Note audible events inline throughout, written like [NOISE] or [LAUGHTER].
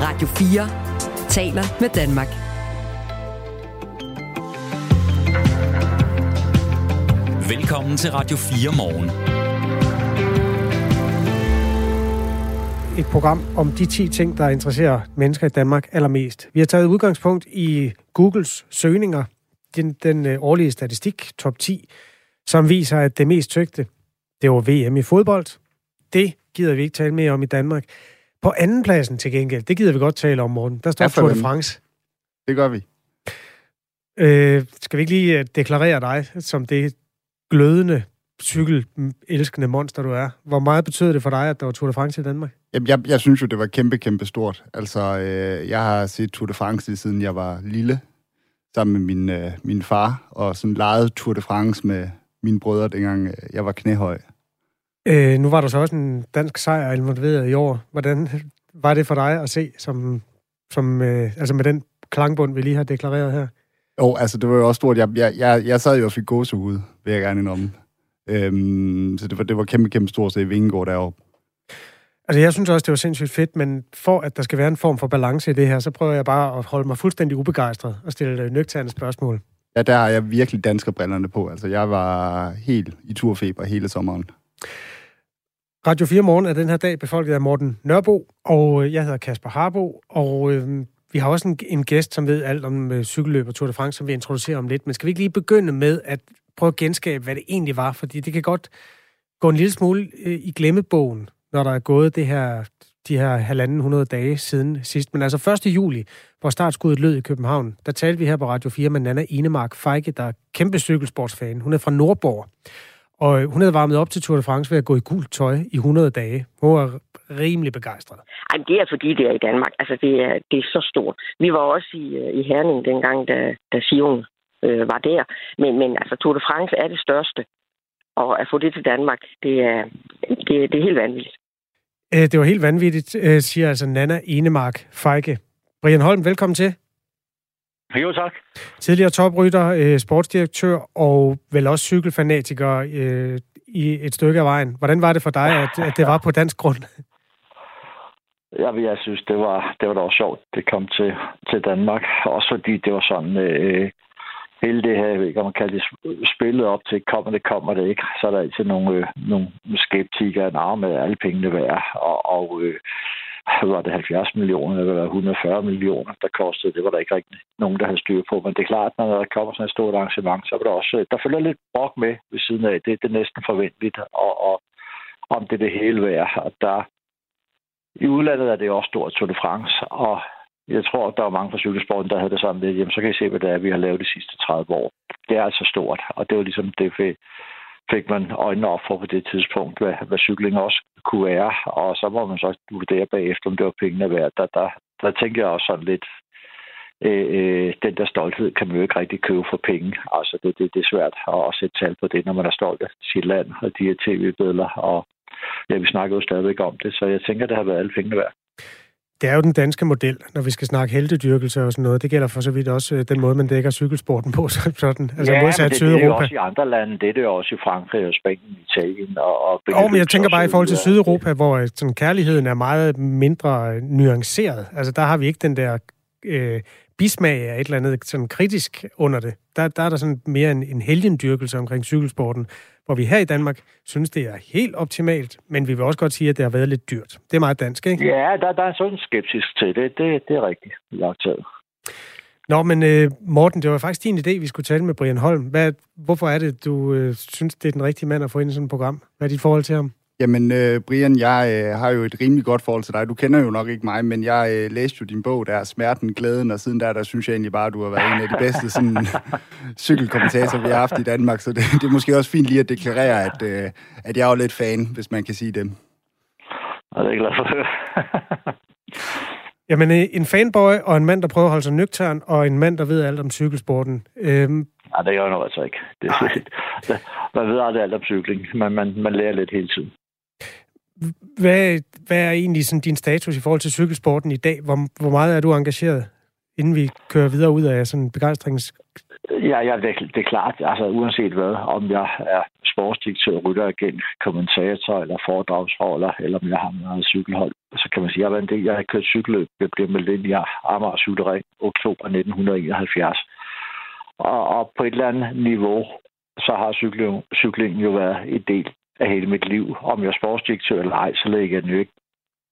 Radio 4 taler med Danmark. Velkommen til Radio 4 morgen. Et program om de 10 ting, der interesserer mennesker i Danmark allermest. Vi har taget udgangspunkt i Googles søgninger, den, den øh, årlige statistik, top 10, som viser, at det mest søgte, det var VM i fodbold. Det gider vi ikke tale mere om i Danmark. På anden pladsen til gengæld, det gider vi godt tale om, morgen. Der står Ja, Tour de? France. Det gør vi. Øh, skal vi ikke lige øh, deklarere dig som det glødende, cykelelskende monster, du er? Hvor meget betød det for dig, at der var Tour de France i Danmark? Jamen, jeg, jeg synes jo, det var kæmpe, kæmpe stort. Altså, øh, jeg har set Tour de France lige siden jeg var lille, sammen med min, øh, min far, og sådan legede Tour de France med mine brødre, dengang øh, jeg var knæhøj. Øh, nu var der så også en dansk sejr involveret i år. Hvordan var det for dig at se, som, som, øh, altså med den klangbund, vi lige har deklareret her? Jo, altså, det var jo også stort. Jeg, jeg, jeg, jeg sad jo og fik gåsehud, vil jeg gerne indrømme. Øhm, så det var, det var kæmpe, kæmpe stort at se Vingegaard deroppe. Altså, jeg synes også, det var sindssygt fedt, men for at der skal være en form for balance i det her, så prøver jeg bare at holde mig fuldstændig ubegejstret og stille øh, nøgterne spørgsmål. Ja, der har jeg virkelig danskerbrillerne på. Altså, jeg var helt i turfeber hele sommeren. Radio 4 Morgen er den her dag befolket af Morten Nørbo, og øh, jeg hedder Kasper Harbo, og øh, vi har også en, en gæst, som ved alt om øh, cykelløb og Tour de France, som vi introducerer om lidt. Men skal vi ikke lige begynde med at prøve at genskabe, hvad det egentlig var? Fordi det kan godt gå en lille smule øh, i glemmebogen, når der er gået det her, de her halvanden hundrede dage siden sidst. Men altså 1. juli, hvor startskuddet lød i København, der talte vi her på Radio 4 med Nana Enemark Feike, der er kæmpe cykelsportsfan. Hun er fra Nordborg. Og øh, hun havde varmet op til Tour de France ved at gå i gult tøj i 100 dage. Hun var rimelig begejstret. Ej, det er fordi, det er i Danmark. Altså, det er, det er så stort. Vi var også i, øh, i Herning dengang, da, da Sion øh, var der. Men, men altså, Tour de France er det største. Og at få det til Danmark, det er, det, det er helt vanvittigt. Øh, Det var helt vanvittigt, siger altså Nana Enemark Feike. Brian Holm, velkommen til. Jo, tak. Tidligere toprytter, øh, sportsdirektør og vel også cykelfanatiker øh, i et stykke af vejen. Hvordan var det for dig, at, at det var på dansk grund? [LAUGHS] Jeg, jeg synes, det var, det var da også sjovt, det kom til, til Danmark. Også fordi det var sådan, øh, hele det her, jeg ved ikke, om man kalder det spillet op til, kommer det, kommer det ikke. Så er der altid nogle, øh, nogle skeptikere, der med alle pengene værd. Og, og øh, var det 70 millioner, eller 140 millioner, der kostede. Det var der ikke rigtig nogen, der havde styr på. Men det er klart, når der kommer sådan et stort arrangement, så var der også, der følger lidt brok med ved siden af. Det, det er næsten forventeligt, og, og om det er det hele værd. Og der, i udlandet er det også stort Tour de France, og jeg tror, at der var mange fra cykelsporten, der havde det sådan lidt, jamen så kan I se, hvad det er, vi har lavet de sidste 30 år. Det er altså stort, og det var ligesom det, fik, man øjnene op for på det tidspunkt, hvad, hvad cykling også kunne være, og så må man så vurdere bagefter, om det var pengene værd. Der, der, der tænker jeg også sådan lidt, øh, øh, den der stolthed kan man jo ikke rigtig købe for penge. Altså, det, det, det er svært at, at sætte tal på det, når man er stolt af sit land og de her tv-billeder, og ja, vi snakker jo stadigvæk om det, så jeg tænker, det har været alle pengene værd. Det er jo den danske model, når vi skal snakke heldedyrkelse og sådan noget. Det gælder for så vidt også øh, den måde, man dækker cykelsporten på. [LAUGHS] så- Sådan. Altså ja, modsat men det, det er Sydeuropa. også i andre lande. Det er det også i Frankrig og Spanien, Italien og... og Jo, men jeg tænker bare i forhold til. Sydeuropa, hvor øh, sådan, kærligheden er meget mindre øh, nuanceret. Altså, der har vi ikke den der øh, bismag af et eller andet sådan kritisk under det. Der, der er der sådan mere en, en helgendyrkelse omkring cykelsporten, hvor vi her i Danmark synes, det er helt optimalt, men vi vil også godt sige, at det har været lidt dyrt. Det er meget dansk, ikke? Ja, der, der er sådan en skeptisk til det. Det, det er rigtigt lagt Nå, men øh, Morten, det var faktisk din idé, vi skulle tale med Brian Holm. Hvad, hvorfor er det, du øh, synes, det er den rigtige mand at få ind i sådan et program? Hvad er dit forhold til ham? Jamen, øh, Brian, jeg øh, har jo et rimelig godt forhold til dig. Du kender jo nok ikke mig, men jeg øh, læste jo din bog, der er Smerten, Glæden, og siden der, der synes jeg egentlig bare, at du har været en af de bedste sådan, [LAUGHS] cykelkommentatorer, vi har haft i Danmark. Så det, det er måske også fint lige at deklarere, at, øh, at jeg er jo lidt fan, hvis man kan sige det. Og det er glad for at [LAUGHS] høre. Jamen, øh, en fanboy og en mand, der prøver at holde sig nøgtern, og en mand, der ved alt om cykelsporten. Øhm, Nej, det gør jeg nu altså ikke. Det, det, man ved aldrig alt om cykling, men man, man lærer lidt hele tiden hvad, hvad er egentlig sådan din status i forhold til cykelsporten i dag? Hvor, hvor meget er du engageret, inden vi kører videre ud af sådan en begejstrings... Ja, ja det, det er klart. Altså, uanset hvad, om jeg er sportsdirektør, rytter igen, kommentator eller foredragsholder, eller om jeg har noget cykelhold, så kan man sige. Jeg har, en del, jeg har kørt cykelløb. Jeg blev meldt ind i Amager Cykelring oktober 1971. Og, og på et eller andet niveau, så har cykling, cyklingen jo været en del af hele mit liv. Om jeg er sportsdirektør eller ej, så lægger jeg den jo ikke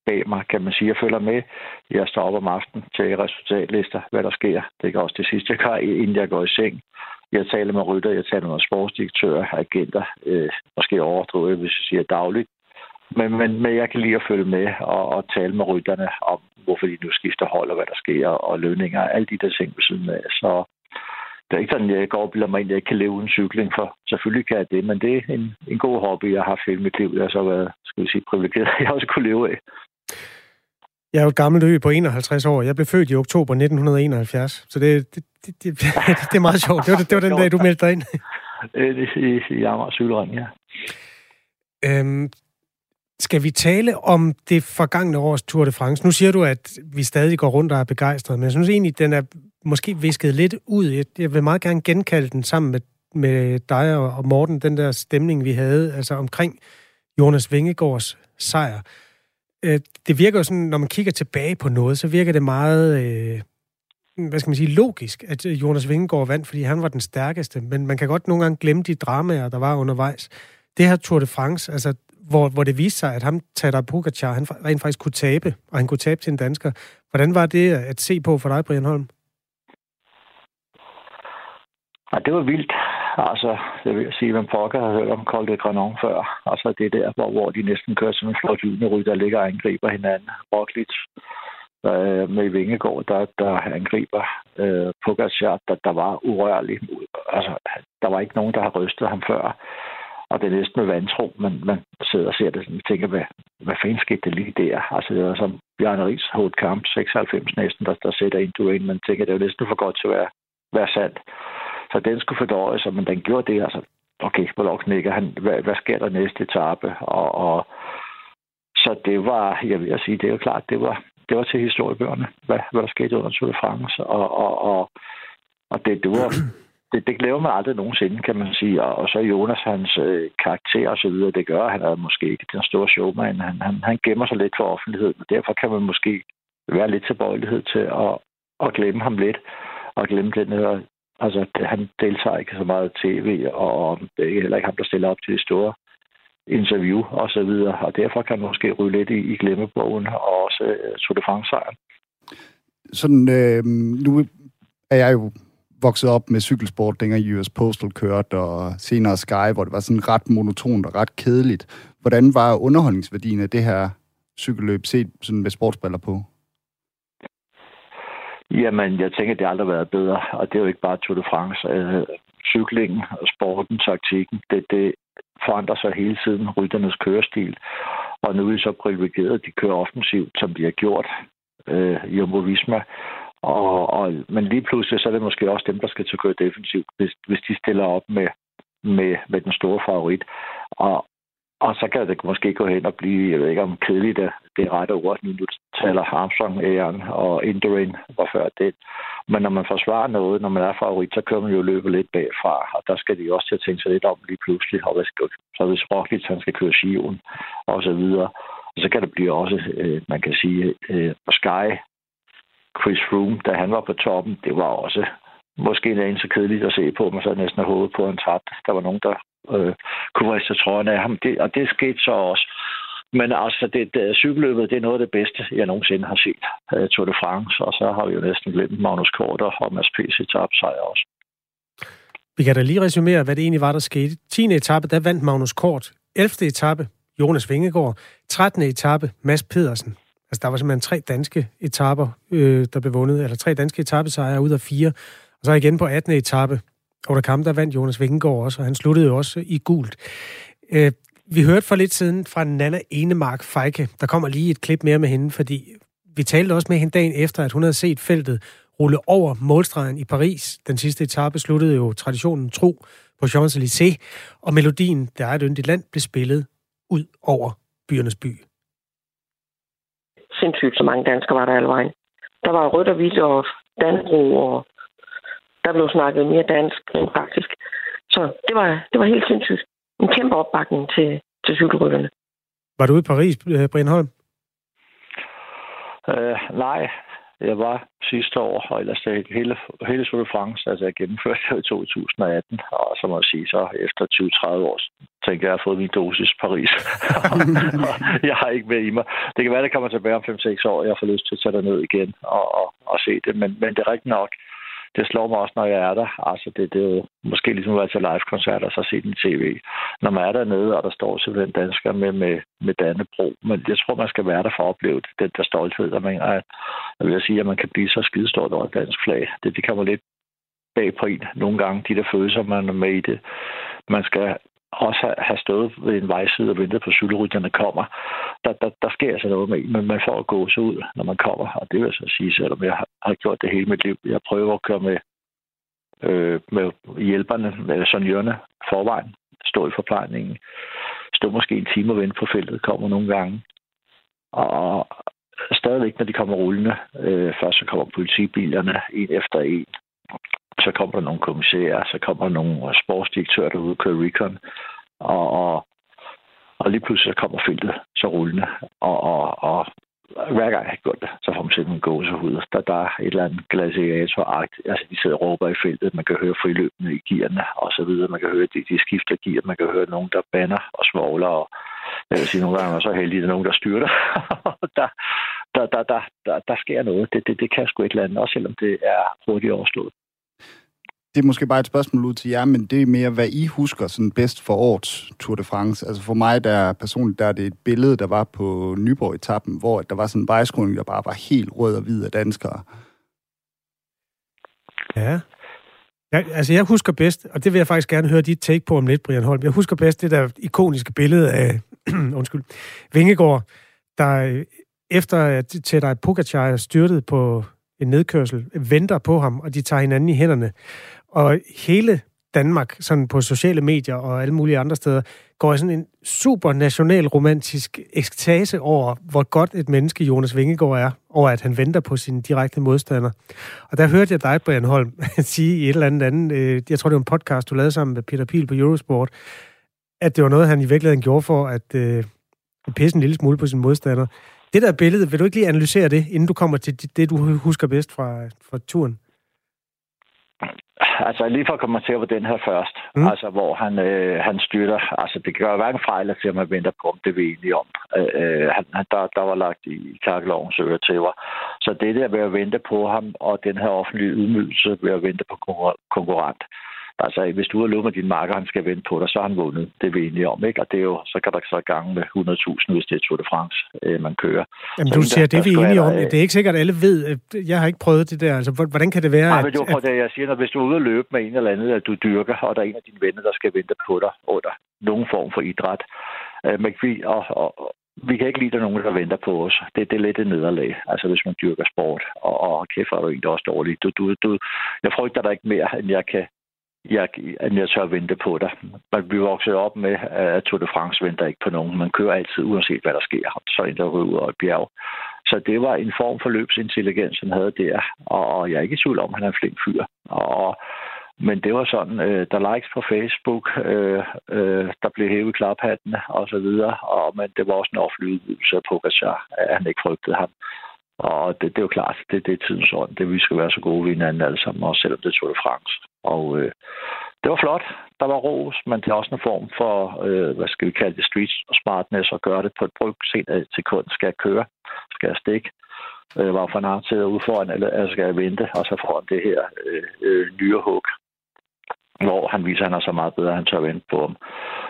bag mig, kan man sige. Jeg følger med. Jeg står op om aftenen til resultatlister, hvad der sker. Det er også det sidste, jeg gør, inden jeg går i seng. Jeg taler med rytter, jeg taler med sportsdirektører, agenter, øh, måske overdrive, hvis jeg siger dagligt. Men, men, men jeg kan lige at følge med og, og tale med rytterne om, hvorfor de nu skifter hold og hvad der sker, og lønninger og alle de der ting ved siden af. Så er ikke sådan, jeg går og bilder mig ind, at jeg ikke kan leve uden cykling, for selvfølgelig kan jeg det, men det er en, en god hobby, jeg har haft hele mit liv. Jeg har så været, skal vi sige, privilegeret, [LAUGHS] jeg også kunne leve af. Jeg er jo et gammelt ø på 51 år. Jeg blev født i oktober 1971, så det, det, det, det, [LAUGHS] det er meget sjovt. Det var, det var den dag, du meldte dig ind. [LAUGHS] Det i, i Amager Cykelring, ja. Øhm, skal vi tale om det forgangne års Tour de France? Nu siger du, at vi stadig går rundt og er begejstrede, men jeg synes egentlig, den er måske visket lidt ud. Jeg vil meget gerne genkalde den sammen med, med dig og Morten, den der stemning, vi havde altså omkring Jonas Vingegaards sejr. Øh, det virker jo sådan, når man kigger tilbage på noget, så virker det meget, øh, hvad skal man sige, logisk, at øh, Jonas Vingegaard vandt, fordi han var den stærkeste. Men man kan godt nogle gange glemme de dramaer, der var undervejs. Det her Tour de France, altså hvor, hvor det viste sig, at ham, Tadar Pogacar, han rent faktisk kunne tabe, og han kunne tabe til en dansker. Hvordan var det at se på for dig, Brian Holm? Ja, det var vildt. Altså, jeg vil sige, at pokker har hørt om Col de Granon før. Altså, det er der, hvor, hvor de næsten kører som en flot juniorryg, der ligger og angriber hinanden. Roglic øh, med Vingegård, der, der angriber øh, Pogacar, der, der var urørlig. Altså, der var ikke nogen, der har rystet ham før og det er næsten med vantro, men man sidder og ser det og tænker, hvad, hvad fanden skete det lige der? Altså, det var som Bjarne Ries hold kamp, 96 næsten, der, der sætter ind du man tænker, det er jo næsten for godt til at være, være sandt. Så den skulle fordøjes, men den gjorde det, altså, okay, hvor knækker han, hvad, hvad sker der næste etape? Og, og, så det var, jeg vil sige, det er jo klart, det var, det var til historiebøgerne, hvad, hvad der skete under Tour de France, og, og, og, og det, det var det, det glæder man aldrig nogensinde, kan man sige. Og, og så Jonas, hans øh, karakter og så videre, det gør, at han er måske ikke den store showman. Han, han, han gemmer sig lidt for offentligheden, og derfor kan man måske være lidt tilbøjelighed til at, at glemme ham lidt, og glemme den her Altså, han deltager ikke så meget i tv, og det er heller ikke ham, der stiller op til de store interview og så videre. Og derfor kan man måske ryge lidt i, i glemmebogen, og også øh, Tour de France-sejren. Sådan, øh, nu er jeg jo vokset op med cykelsport, dengang US Postal kørte, og senere Sky, hvor det var sådan ret monotont og ret kedeligt. Hvordan var underholdningsværdien af det her cykelløb set sådan med sportsbriller på? Jamen, jeg tænker, det har aldrig været bedre, og det er jo ikke bare Tour de France. Øh, cyklingen, sporten, taktikken, det, det forandrer sig hele tiden, rytternes kørestil. Og nu er vi så privilegeret, de kører offensivt, som de har gjort. Øh, Jumbo Visma og, og, men lige pludselig, så er det måske også dem, der skal til at køre defensivt, hvis, hvis de stiller op med, med, med den store favorit. Og, og så kan det måske gå hen og blive, jeg ved ikke om kedeligt det, det er rette ord, nu du taler Armstrong, Aaron og Indurain var før det. Men når man forsvarer noget, når man er favorit, så kører man jo løbet lidt bagfra, og der skal de også til at tænke sig lidt om lige pludselig, og hvad skal, så hvis Roglic han skal køre Sion og så videre, så kan det blive også, øh, man kan sige, øh, Sky Chris Froome, da han var på toppen, det var også måske en så kedeligt at se på, men så næsten af hovedet på en træt. Der var nogen, der øh, kunne riste trøjen af ham, det, og det skete så også. Men altså, det, det, cykelløbet, det er noget af det bedste, jeg nogensinde har set. Uh, Tour de France, og så har vi jo næsten glemt Magnus Kort og Mads P.C. sejr også. Vi kan da lige resumere, hvad det egentlig var, der skete. 10. etape, der vandt Magnus Kort. 11. etape, Jonas Vingegaard. 13. etape, Mads Pedersen. Altså, der var simpelthen tre danske etaper, øh, der blev vundet, eller tre danske etappesejre ud af fire. Og så igen på 18. etape, og der kamp, der vandt Jonas Vingegaard også, og han sluttede jo også i gult. Øh, vi hørte for lidt siden fra Nana Enemark Feike. Der kommer lige et klip mere med hende, fordi vi talte også med hende dagen efter, at hun havde set feltet rulle over målstregen i Paris. Den sidste etape sluttede jo traditionen tro på Champs-Élysées, og melodien, der er et yndigt land, blev spillet ud over byernes by sindssygt så mange danskere var der alle vejen. Der var rødt og hvidt og danbro, og der blev snakket mere dansk end faktisk. Så det var, det var helt sindssygt. En kæmpe opbakning til, til cykelrytterne. Var du ude i Paris, øh, Brian Holm? Uh, nej, jeg var sidste år, og ellers det hele, hele Tour de France, altså jeg gennemførte det i 2018, og så må jeg sige, så efter 20-30 år, tænker jeg, at jeg har fået min dosis Paris. [LAUGHS] jeg har ikke med i mig. Det kan være, det kommer tilbage om 5-6 år, jeg får lyst til at tage ned igen og, og, og se det, men, men det er rigtigt nok, det slår mig også, når jeg er der. Altså, det, det er jo måske ligesom at være til live-koncert og så se den tv. Når man er dernede, og der står simpelthen dansker med, med, med Dannebro. Men jeg tror, man skal være der for at opleve det, den der stolthed. der mener, at, jeg vil sige, at man kan blive så skidestort over et dansk flag. Det, det kommer lidt bag på en nogle gange, de der følelser, man er med i det. Man skal også have stået ved en vejside og ventet på cykelrytterne kommer, der, der, der sker altså noget med men man får at gå så ud, når man kommer. Og det vil jeg så sige, selvom jeg har, gjort det hele mit liv. Jeg prøver at køre med, øh, med hjælperne, med sonjørerne forvejen, stå i forplejningen, stå måske en time og vente på feltet, kommer nogle gange. Og stadigvæk, når de kommer rullende, øh, først så kommer politibilerne en efter en, så kommer der nogle kommissærer, så kommer der nogle øh, sportsdirektører, der ude kører recon, og, og, og lige pludselig så kommer feltet så rullende, og, og, og hver gang jeg har gjort det, så får man simpelthen gåsehud. Der, der er et eller andet gladiatoragt. Altså, de sidder og råber i feltet. Man kan høre friløbende i gearne, og så videre. Man kan høre, de, de skifter gear. Man kan høre nogen, der banner og svogler. Og jeg vil sige, nogle gange er så heldig, at der er nogen, der styrter. [LAUGHS] der, der, der, der, der, der, sker noget. Det, det, det kan sgu et eller andet, også selvom det er hurtigt overstået det er måske bare et spørgsmål ud til jer, men det er mere, hvad I husker sådan bedst for årets Tour de France. Altså for mig, der personligt, der er det et billede, der var på Nyborg-etappen, hvor der var sådan en vejskroning, der bare var helt rød og hvid af danskere. Ja. Jeg, altså, jeg husker bedst, og det vil jeg faktisk gerne høre dit take på om lidt, Brian Holm. Jeg husker bedst det der ikoniske billede af, [CLEARS THROAT] undskyld, Vingegård, der øh, efter at Tadej Pogacar er styrtet på en nedkørsel, venter på ham, og de tager hinanden i hænderne. Og hele Danmark, sådan på sociale medier og alle mulige andre steder, går i sådan en super national romantisk ekstase over, hvor godt et menneske Jonas Vingegaard er, over at han venter på sin direkte modstander. Og der hørte jeg dig, Brian Holm, [LAUGHS] sige i et eller andet andet, øh, jeg tror det var en podcast, du lavede sammen med Peter Pil på Eurosport, at det var noget, han i virkeligheden gjorde for at øh, pisse en lille smule på sin modstander. Det der billede, vil du ikke lige analysere det, inden du kommer til det, du husker bedst fra, fra turen? Altså lige for at kommentere på den her først, mm. altså hvor han, øh, han styrter, altså det gør hverken fejl at firma venter på, om det vi enige om. Øh, øh han, der, der var lagt i kakkelovens øretæver. Så det der ved at vente på ham, og den her offentlige ydmygelse ved at vente på konkurrent, Altså, hvis du har lovet med din marker, han skal vente på dig, så har han vundet. Det er vi enige om, ikke? Og det er jo, så kan der så gange med 100.000, hvis det er Tour de France, øh, man kører. Jamen, så du siger, det er vi enige om. Det er ikke sikkert, at alle ved. Jeg har ikke prøvet det der. Altså, hvordan kan det være? Nej, men det var det, jeg siger, når hvis du er ude og løbe med en eller anden, at du dyrker, og der er en af dine venner, der skal vente på dig under nogen form for idræt, øh, men vi, og, og, vi kan ikke lide, at der er nogen, der venter på os. Det, det er lidt et nederlag, altså hvis man dyrker sport. Og, og kæft, er du en, der er også dårlig. Du, du, du, jeg frygter dig ikke mere, end jeg kan jeg, at jeg tør vente på dig. Man vi vokset op med, at Tour de France venter ikke på nogen. Man kører altid, uanset hvad der sker. Så en, der ryger ud af et bjerg. Så det var en form for løbsintelligens, han havde der. Og jeg er ikke i tvivl om, at han er en flink fyr. Og, men det var sådan, øh, der likes på Facebook, øh, øh, der blev hævet klaphattene og så videre. Og, men det var også en offentlig udvidelse af Pogacar, at han ikke frygtede ham. Og det, det er jo klart, det, det er tidens ånd. Det vi skal være så gode ved hinanden alle sammen, også selvom det er Tour de France. Og øh, det var flot. Der var ros, men det er også en form for, øh, hvad skal vi kalde det, street smartness, at gøre det på et bryg sent af sekund. Skal jeg køre? Skal jeg stikke? Øh, var for en til ude foran, eller skal jeg vente? Og så foran det her øh, øh, nyrehug, hvor han viser, at han er så meget bedre, at han tør vente på ham.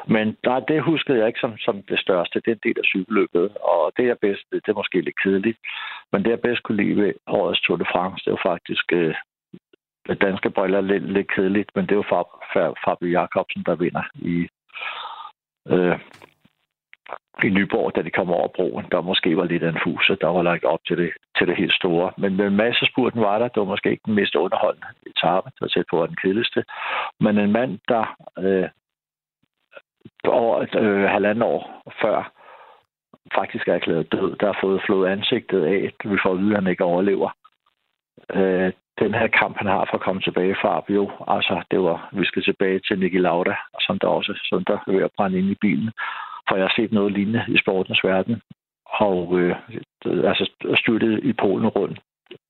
Men nej, det huskede jeg ikke som, som det største. Det er en del af cykelløbet, og det er bedst, det er måske lidt kedeligt, men det jeg bedst kunne lide ved årets Tour de France, det var faktisk øh, danske briller lidt, lidt kedeligt, men det er jo Fabio Jacobsen, der vinder i, øh, i Nyborg, da de kom over broen. Der måske var lidt af en fuse, der var lagt op til det, til det helt store. Men med masse spurten var der. Det var måske ikke den mest underholdende etape. Det var tæt på den kedeligste. Men en mand, der øh, over øh, halvanden år før faktisk er erklæret død, der har fået flået ansigtet af, vi får at vide, at han ikke overlever. Øh, den her kamp, han har for at komme tilbage fra Fabio, altså det var, vi skal tilbage til Niki Lauda, som der også som der er ved at brænde ind i bilen. For jeg har set noget lignende i sportens verden. og øh, altså styrtet i Polen rundt,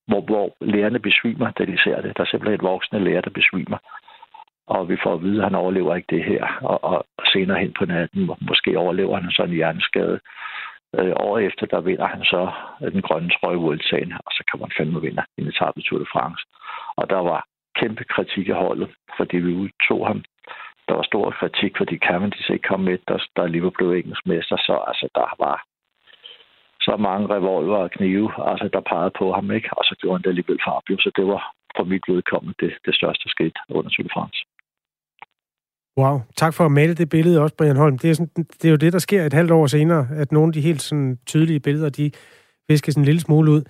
hvor, hvor lærerne besvimer, da de ser det. Der er simpelthen et voksne lærer, der besvimer. Og vi får at vide, at han overlever ikke det her. Og, og senere hen på natten, måske overlever han sådan en hjerneskade. Øh, år efter, der vinder han så øh, den grønne trøje Vueltaen, og så kan man fandme vinde en etape Tour de France. Og der var kæmpe kritik af holdet, fordi vi udtog ham. Der var stor kritik, fordi Cavendish ikke kom med, der, der lige blev engelsk mester, så altså, der var så mange revolver og knive, altså, der pegede på ham, ikke? og så gjorde han det alligevel Fabio, så det var for mit vedkommende det, det største skridt under Tour de France. Wow, tak for at male det billede også, Brian Holm. Det er, sådan, det er jo det, der sker et halvt år senere, at nogle af de helt sådan, tydelige billeder, de viskes en lille smule ud.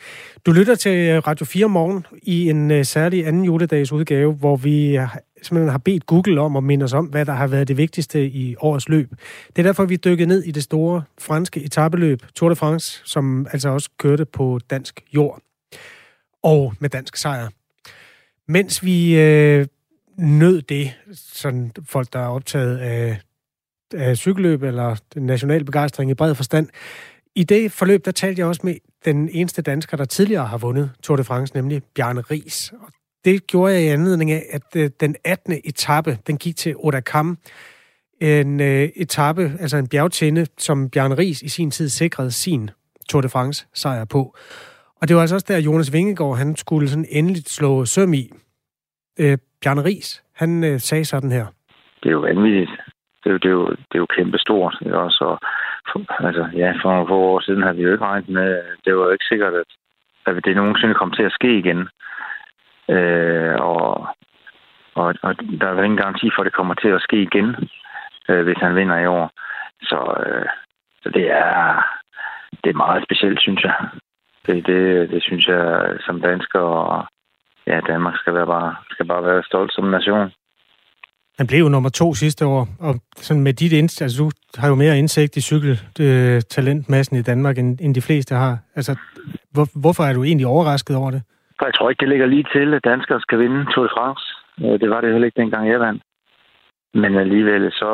Du lytter til øh, Radio 4 morgen i en uh, særlig anden juledags udgave, hvor vi simpelthen har bedt Google om at minde os om, hvad der har været det vigtigste i årets løb. Det er derfor, vi dykkede ned i det store franske etabeløb Tour de France, som altså også kørte på dansk jord og med dansk sejr. Mens vi øh, nød det, sådan folk, der er optaget af, af cykelløb eller den nationale begejstring i bred forstand. I det forløb, der talte jeg også med den eneste dansker, der tidligere har vundet Tour de France, nemlig Bjarne Ries. Og det gjorde jeg i anledning af, at øh, den 18. etape, den gik til Odakam. En øh, etape, altså en bjergtinde, som Bjarne Ries i sin tid sikrede sin Tour de France sejr på. Og det var altså også der, Jonas Vingegaard, han skulle sådan endeligt slå søm i. Øh, Bjarne Ries, han øh, sagde sådan her. Det er jo vanvittigt. Det er jo, det er jo, det er jo kæmpe stort. Og så, for, altså, ja, for nogle få år siden havde vi jo ikke regnet med, det var jo ikke sikkert, at, at det nogensinde kom til at ske igen. Øh, og, og, og der er ingen garanti for, at det kommer til at ske igen, øh, hvis han vinder i år. Så, øh, så det er det er meget specielt, synes jeg. Det, det, det synes jeg som dansker og, ja, Danmark skal, være bare, skal bare være stolt som nation. Han blev jo nummer to sidste år, og sådan med dit indsigt, altså du har jo mere indsigt i cykeltalentmassen i Danmark, end, end de fleste har. Altså, hvor, hvorfor er du egentlig overrasket over det? Jeg tror ikke, det ligger lige til, at danskere skal vinde Tour de France. Øh, det var det heller ikke dengang jeg vandt. Men alligevel så,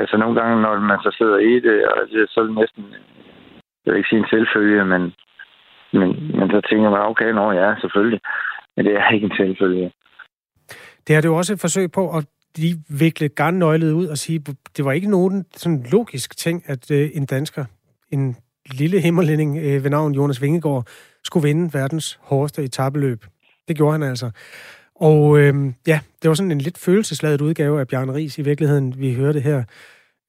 altså nogle gange, når man så sidder i det, og det, så er det næsten, jeg vil ikke sige en selvfølge, men, men, men så tænker man, okay, nå ja, selvfølgelig. Men det er ikke en selvfølge. Det er det jo også et forsøg på at lige vikle garnnøglet ud og sige, det var ikke nogen sådan logisk ting, at øh, en dansker, en lille himmerlænding øh, ved navn Jonas Vingegaard, skulle vinde verdens hårdeste etabeløb. Det gjorde han altså. Og øh, ja, det var sådan en lidt følelsesladet udgave af Bjarne Ries i virkeligheden, vi hørte her.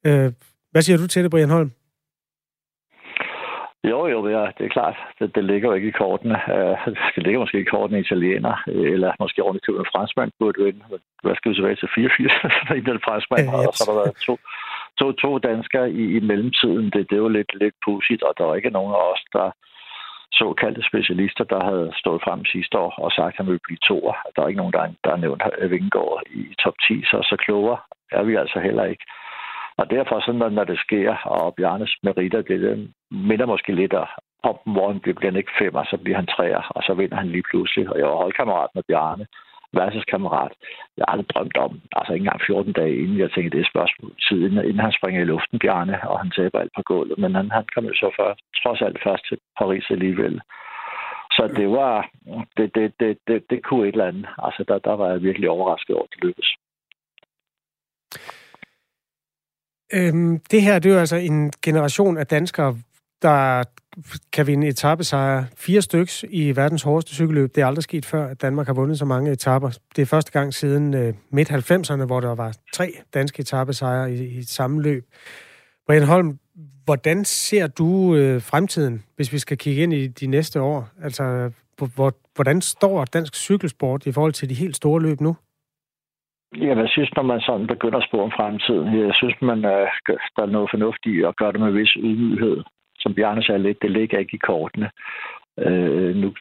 Øh, hvad siger du til det, Brian Holm? Jo, jo, det er, det er klart. Det, det ligger jo ikke i kortene. Uh, det ligger måske i kortene italiener, eller måske ordentligt til en franskmand burde vinde. Hvad skal vi tilbage til 84? [LAUGHS] en franskmand, ja, og så har der været to, to, to danskere i, i mellemtiden. Det, det er jo lidt, lidt pudsigt, og der er ikke nogen af os, der såkaldte specialister, der havde stået frem sidste år og sagt, at han ville blive toer. Der er ikke nogen, der, der har nævnt Vingegaard i top 10, så så klogere er vi altså heller ikke. Og derfor, sådan, når det sker, og Bjarnes meritter, det, det minder måske lidt om, hvor han bliver, ikke femmer, så bliver han træer, og så vinder han lige pludselig. Og jeg var holdkammerat med Bjarne, værelseskammerat. Jeg har aldrig drømt om, altså ikke engang 14 dage inden, jeg tænkte, det er spørgsmål tid, inden, inden han springer i luften, Bjarne, og han taber alt på gulvet. Men han, han kom jo så før, trods alt først til Paris alligevel. Så det var, det, det, det, det, det kunne et eller andet. Altså, der, der var jeg virkelig overrasket over, at det lykkedes. Øhm, det her, det er jo altså en generation af danskere, der kan vinde etappesejre. Fire styks i verdens hårdeste cykelløb. Det er aldrig sket før, at Danmark har vundet så mange etapper. Det er første gang siden øh, midt-90'erne, hvor der var tre danske etappesejre i, i samme løb. Brian Holm, hvordan ser du øh, fremtiden, hvis vi skal kigge ind i de næste år? Altså, hvor, hvordan står dansk cykelsport i forhold til de helt store løb nu? Ja, jeg synes, når man sådan begynder at spore om fremtiden, jeg synes, man, øh, der er noget fornuftigt i at gøre det med vis ydmyghed. Som Bjarne sagde lidt, det ligger ikke i kortene. Øh, nu,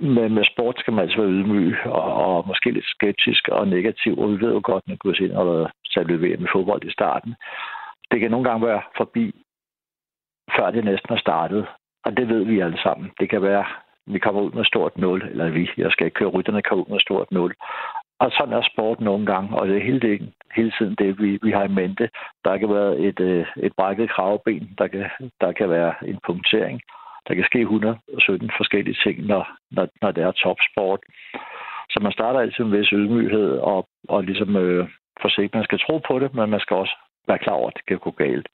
med, med sport skal man altså være ydmyg og, og måske lidt skeptisk og negativ, og vi ved jo godt, at kunne ind og der ved VM med fodbold i starten. Det kan nogle gange være forbi, før det næsten er startet. Og det ved vi alle sammen. Det kan være, vi kommer ud med stort 0, eller vi, jeg skal ikke køre rytterne, kommer ud med stort 0 og sådan er sport nogle gange, og det er hele, det, hele tiden det, vi, vi har i mente. Der kan være et, øh, et brækket kravben, der kan, der kan være en punktering. Der kan ske 117 forskellige ting, når, når, når det er topsport. Så man starter altid med en vis ydmyghed og, og ligesom øh, forsigtigt. Man skal tro på det, men man skal også være klar over, at det kan gå galt.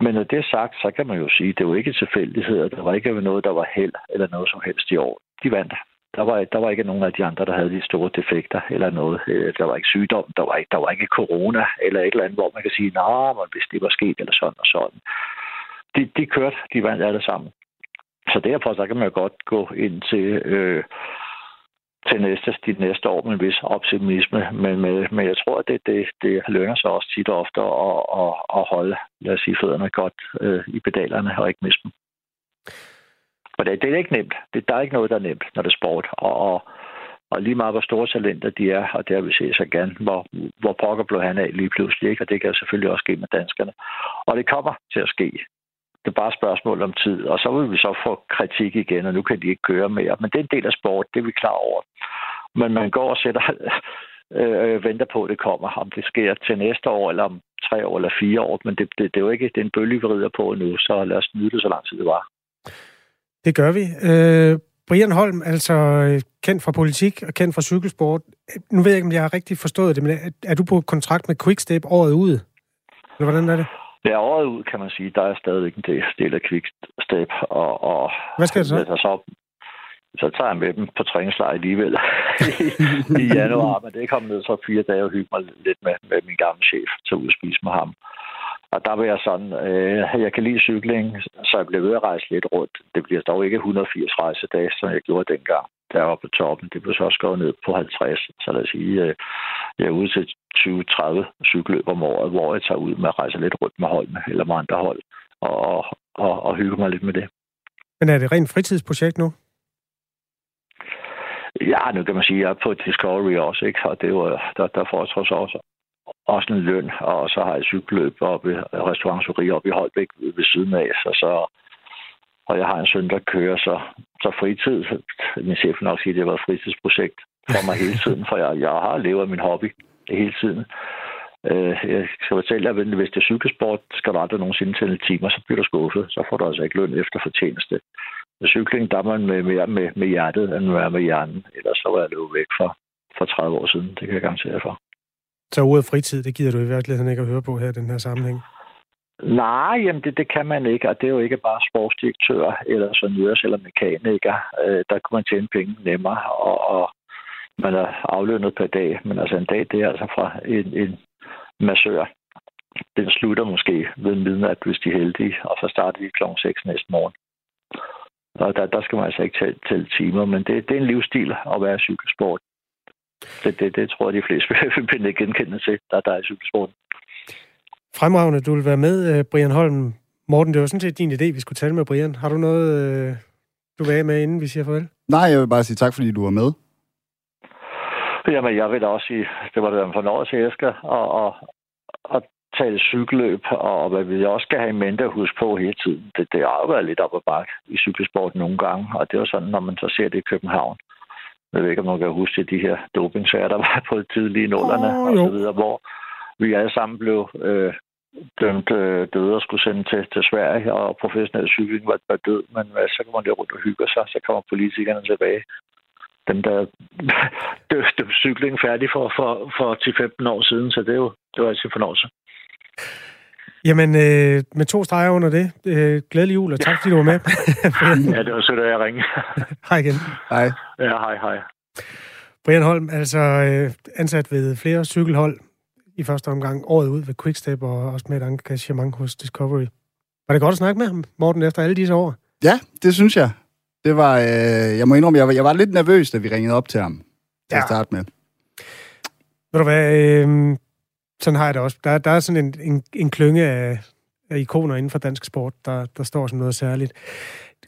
Men når det er sagt, så kan man jo sige, at det var ikke tilfældigheder. Der var ikke noget, der var held eller noget som helst i år. De vandt. Der var, der var ikke nogen af de andre, der havde de store defekter eller noget. Øh, der var ikke sygdom, der var ikke, der var ikke corona eller et eller andet, hvor man kan sige, nej, nah, hvis det var sket eller sådan og sådan. De, de kørte, de vandt alle sammen. Så derfor så kan man godt gå ind til, øh, til næste, de næste år med en vis optimisme. Men, med, men jeg tror, at det, det, det lønner sig også tit og ofte at, at, at holde lad os sige, fødderne godt øh, i pedalerne og ikke miste dem. Og det, det er ikke nemt. Det, der er ikke noget, der er nemt, når det er sport. Og, og, og lige meget, hvor store talenter de er, og det har vi set så gerne, hvor, hvor pokker blev han af lige pludselig, ikke? og det kan selvfølgelig også ske med danskerne. Og det kommer til at ske. Det er bare et spørgsmål om tid. Og så vil vi så få kritik igen, og nu kan de ikke køre mere. Men det er en del af sport, det er vi klar over. Men man går og sætter, [LAUGHS] øh, venter på, at det kommer. Om det sker til næste år, eller om tre år, eller fire år. Men det, det, det er jo ikke det er en bølge, vi rider på nu, så lad os nyde det, så lang tid det var. Det gør vi. Øh, Brian Holm, altså øh, kendt fra politik og kendt fra cykelsport. Nu ved jeg ikke, om jeg har rigtig forstået det, men er, er du på kontrakt med Quickstep året ud? Eller hvordan er det? Ja, året ud, kan man sige. Der er stadigvæk en del af Quickstep. Og, og Hvad skal det så? så? Så tager jeg med dem på træningslejr alligevel i, [LAUGHS] i januar, men det kom ned så fire dage og hygge mig lidt med, med min gamle chef til at spise med ham. Og der vil jeg sådan, øh, jeg kan lide cykling, så jeg bliver ved at rejse lidt rundt. Det bliver dog ikke 180 rejsedage, som jeg gjorde dengang, der var på toppen. Det blev så også gået ned på 50. Så lad os sige, øh, jeg er ude til 20-30 cykelløb om året, hvor jeg tager ud med at rejse lidt rundt med holdene eller med andre hold og, og, og hygge mig lidt med det. Men er det rent fritidsprojekt nu? Ja, nu kan man sige, at jeg er på Discovery også, ikke? og det var, der, der trods også også en løn, og så har jeg cykelløb oppe i restauranteri op i Holbæk ved siden af, så, så og jeg har en søn, der kører, så, så fritid, min chef nok siger, at det var et fritidsprojekt for mig hele tiden, for jeg, jeg har levet min hobby hele tiden. Øh, jeg skal fortælle dig, at hvis det er cykelsport, skal du aldrig nogensinde tælle timer, så bliver du skuffet. Så får du altså ikke løn efter fortjeneste. Med cykling, der er man med, mere med, med hjertet, end man er med hjernen. Ellers så var jeg løbet væk for, for 30 år siden. Det kan jeg garantere for. Så ordet fritid, det gider du i virkeligheden ikke at høre på her i den her sammenhæng? Nej, jamen det, det kan man ikke, og det er jo ikke bare sportsdirektør eller sonørs eller mekaniker. Øh, der kunne man tjene penge nemmere, og, og man er aflønnet per dag. Men altså en dag, det er altså fra en, en massør. Den slutter måske ved midnat, hvis de er heldige, og så starter de kl. 6 næste morgen. Og der, der skal man altså ikke tælle, tælle timer, men det, det er en livsstil at være cykelsport. Det, det, det tror jeg, de fleste [LAUGHS] vil finde genkendende til, der, der er i cykelsporten. Fremragende, du vil være med, øh, Brian Holm. Morten, det var sådan set din idé, vi skulle tale med Brian. Har du noget, øh, du vil have med, inden vi siger farvel? Nej, jeg vil bare sige tak, fordi du var med. Jamen, jeg vil da også sige, det var det en fornøjelse, Esker, og, og, og tale cykelløb, og hvad vi også skal have i mente at huske på hele tiden. Det, det har jo været lidt op ad bakke i cykelsport nogle gange, og det var sådan, når man så ser det i København. Jeg ved ikke, om man kan huske de her dopingsager, der var på tidlige nullerne, oh, og så videre, hvor vi alle sammen blev øh, dømt øh, døde og skulle sende til, til Sverige, og professionel cykling var, var død, men hvad, så kan man jo rundt og hygge sig, så kommer politikerne tilbage. Dem, der [LAUGHS] døde cykling færdig for, for, for 10-15 år siden, så det, er jo, det var altid en fornøjelse. Jamen, øh, med to streger under det. Øh, glædelig jul, og tak fordi du var med. ja, [LAUGHS] det var sødt, at jeg ringe. [LAUGHS] hej igen. Hej. Ja, hej, hej. Brian Holm, altså øh, ansat ved flere cykelhold i første omgang, året ud ved Quickstep, og også med et engagement hos Discovery. Var det godt at snakke med ham, Morten, efter alle disse år? Ja, det synes jeg. Det var, øh, jeg må indrømme, jeg var, jeg var lidt nervøs, da vi ringede op til ham til ja. at starte med. Ved du hvad, øh, sådan har jeg det også. Der, der er sådan en, en, en klynge af, af ikoner inden for dansk sport, der, der står som noget særligt.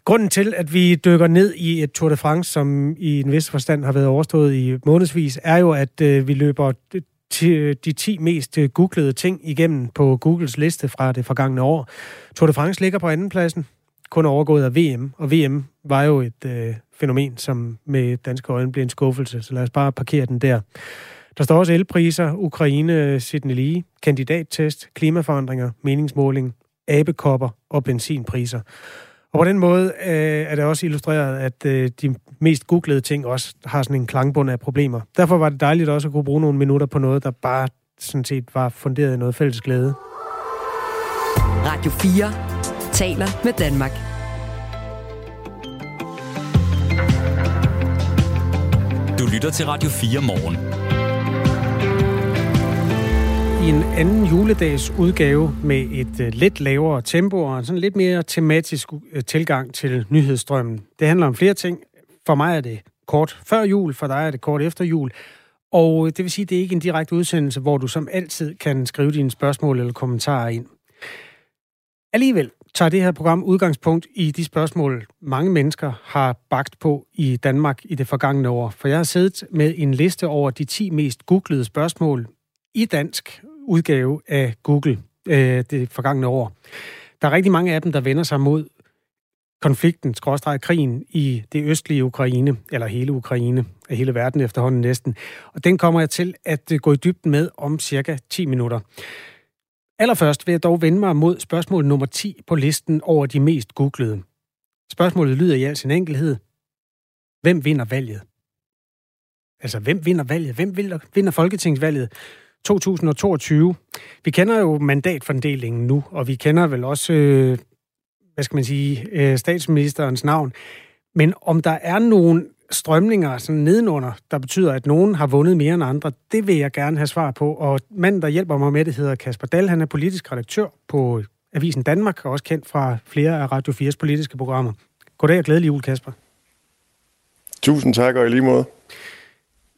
Grunden til, at vi dykker ned i et Tour de France, som i en vis forstand har været overstået i månedsvis, er jo, at øh, vi løber de 10 mest øh, googlede ting igennem på Googles liste fra det forgangne år. Tour de France ligger på andenpladsen, kun overgået af VM, og VM var jo et øh, fænomen, som med danske øjne blev en skuffelse, så lad os bare parkere den der. Der står også elpriser, Ukraine, Sydney Lee, kandidattest, klimaforandringer, meningsmåling, abekopper og benzinpriser. Og på den måde øh, er det også illustreret, at øh, de mest googlede ting også har sådan en klangbund af problemer. Derfor var det dejligt også at kunne bruge nogle minutter på noget, der bare sådan set var funderet i noget fælles glæde. Radio 4 taler med Danmark. Du lytter til Radio 4 morgen. I en anden juledags udgave med et øh, lidt lavere tempo og en sådan lidt mere tematisk øh, tilgang til nyhedsstrømmen. Det handler om flere ting. For mig er det kort før jul, for dig er det kort efter jul. Og øh, det vil sige, at det er ikke en direkte udsendelse, hvor du som altid kan skrive dine spørgsmål eller kommentarer ind. Alligevel tager det her program udgangspunkt i de spørgsmål, mange mennesker har bagt på i Danmark i det forgangne år. For jeg har siddet med en liste over de 10 mest googlede spørgsmål i dansk udgave af Google øh, det forgangne år. Der er rigtig mange af dem, der vender sig mod konflikten, skråstreget krigen i det østlige Ukraine, eller hele Ukraine, af hele verden efterhånden næsten. Og den kommer jeg til at øh, gå i dybden med om cirka 10 minutter. Allerførst vil jeg dog vende mig mod spørgsmål nummer 10 på listen over de mest googlede. Spørgsmålet lyder i al sin enkelhed. Hvem vinder valget? Altså, hvem vinder valget? Hvem vinder folketingsvalget 2022? Vi kender jo mandatfordelingen nu, og vi kender vel også, øh, hvad skal man sige, øh, statsministerens navn. Men om der er nogen strømninger sådan nedenunder, der betyder, at nogen har vundet mere end andre, det vil jeg gerne have svar på. Og manden, der hjælper mig med det, hedder Kasper Dahl. Han er politisk redaktør på Avisen Danmark, og også kendt fra flere af Radio 4's politiske programmer. Goddag og glædelig jul, Kasper. Tusind tak, og i lige måde.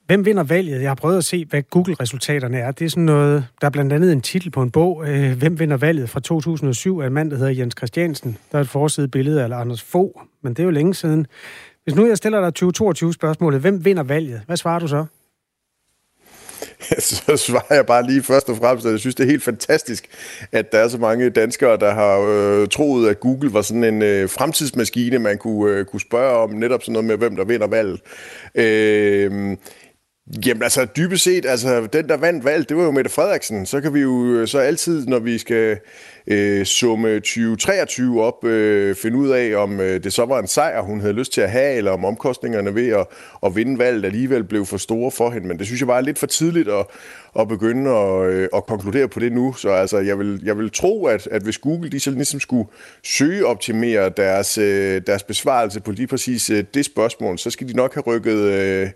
Hvem vinder valget? Jeg har prøvet at se, hvad Google-resultaterne er. Det er sådan noget, der er blandt andet en titel på en bog, øh, Hvem vinder valget fra 2007 af en mand, der hedder Jens Christiansen. Der er et forside billede af Anders Fo, men det er jo længe siden. Hvis nu jeg stiller dig 2022 spørgsmålet, hvem vinder valget? Hvad svarer du så? [LAUGHS] så svarer jeg bare lige først og fremmest, at jeg synes, det er helt fantastisk, at der er så mange danskere, der har øh, troet, at Google var sådan en øh, fremtidsmaskine, man kunne, øh, kunne spørge om netop sådan noget med, hvem der vinder valget. Øh, Jamen altså, dybest set, altså, den der vandt valg, det var jo Mette Frederiksen. Så kan vi jo øh, så altid, når vi skal øh, summe 2023 op, øh, finde ud af, om øh, det så var en sejr, hun havde lyst til at have, eller om omkostningerne ved at, at vinde valget alligevel blev for store for hende. Men det synes jeg var lidt for tidligt at, at begynde at, øh, at konkludere på det nu. Så altså, jeg vil, jeg vil tro, at, at hvis Google de så ligesom skulle søge optimere deres, øh, deres besvarelse på lige præcis øh, det spørgsmål, så skal de nok have rykket øh,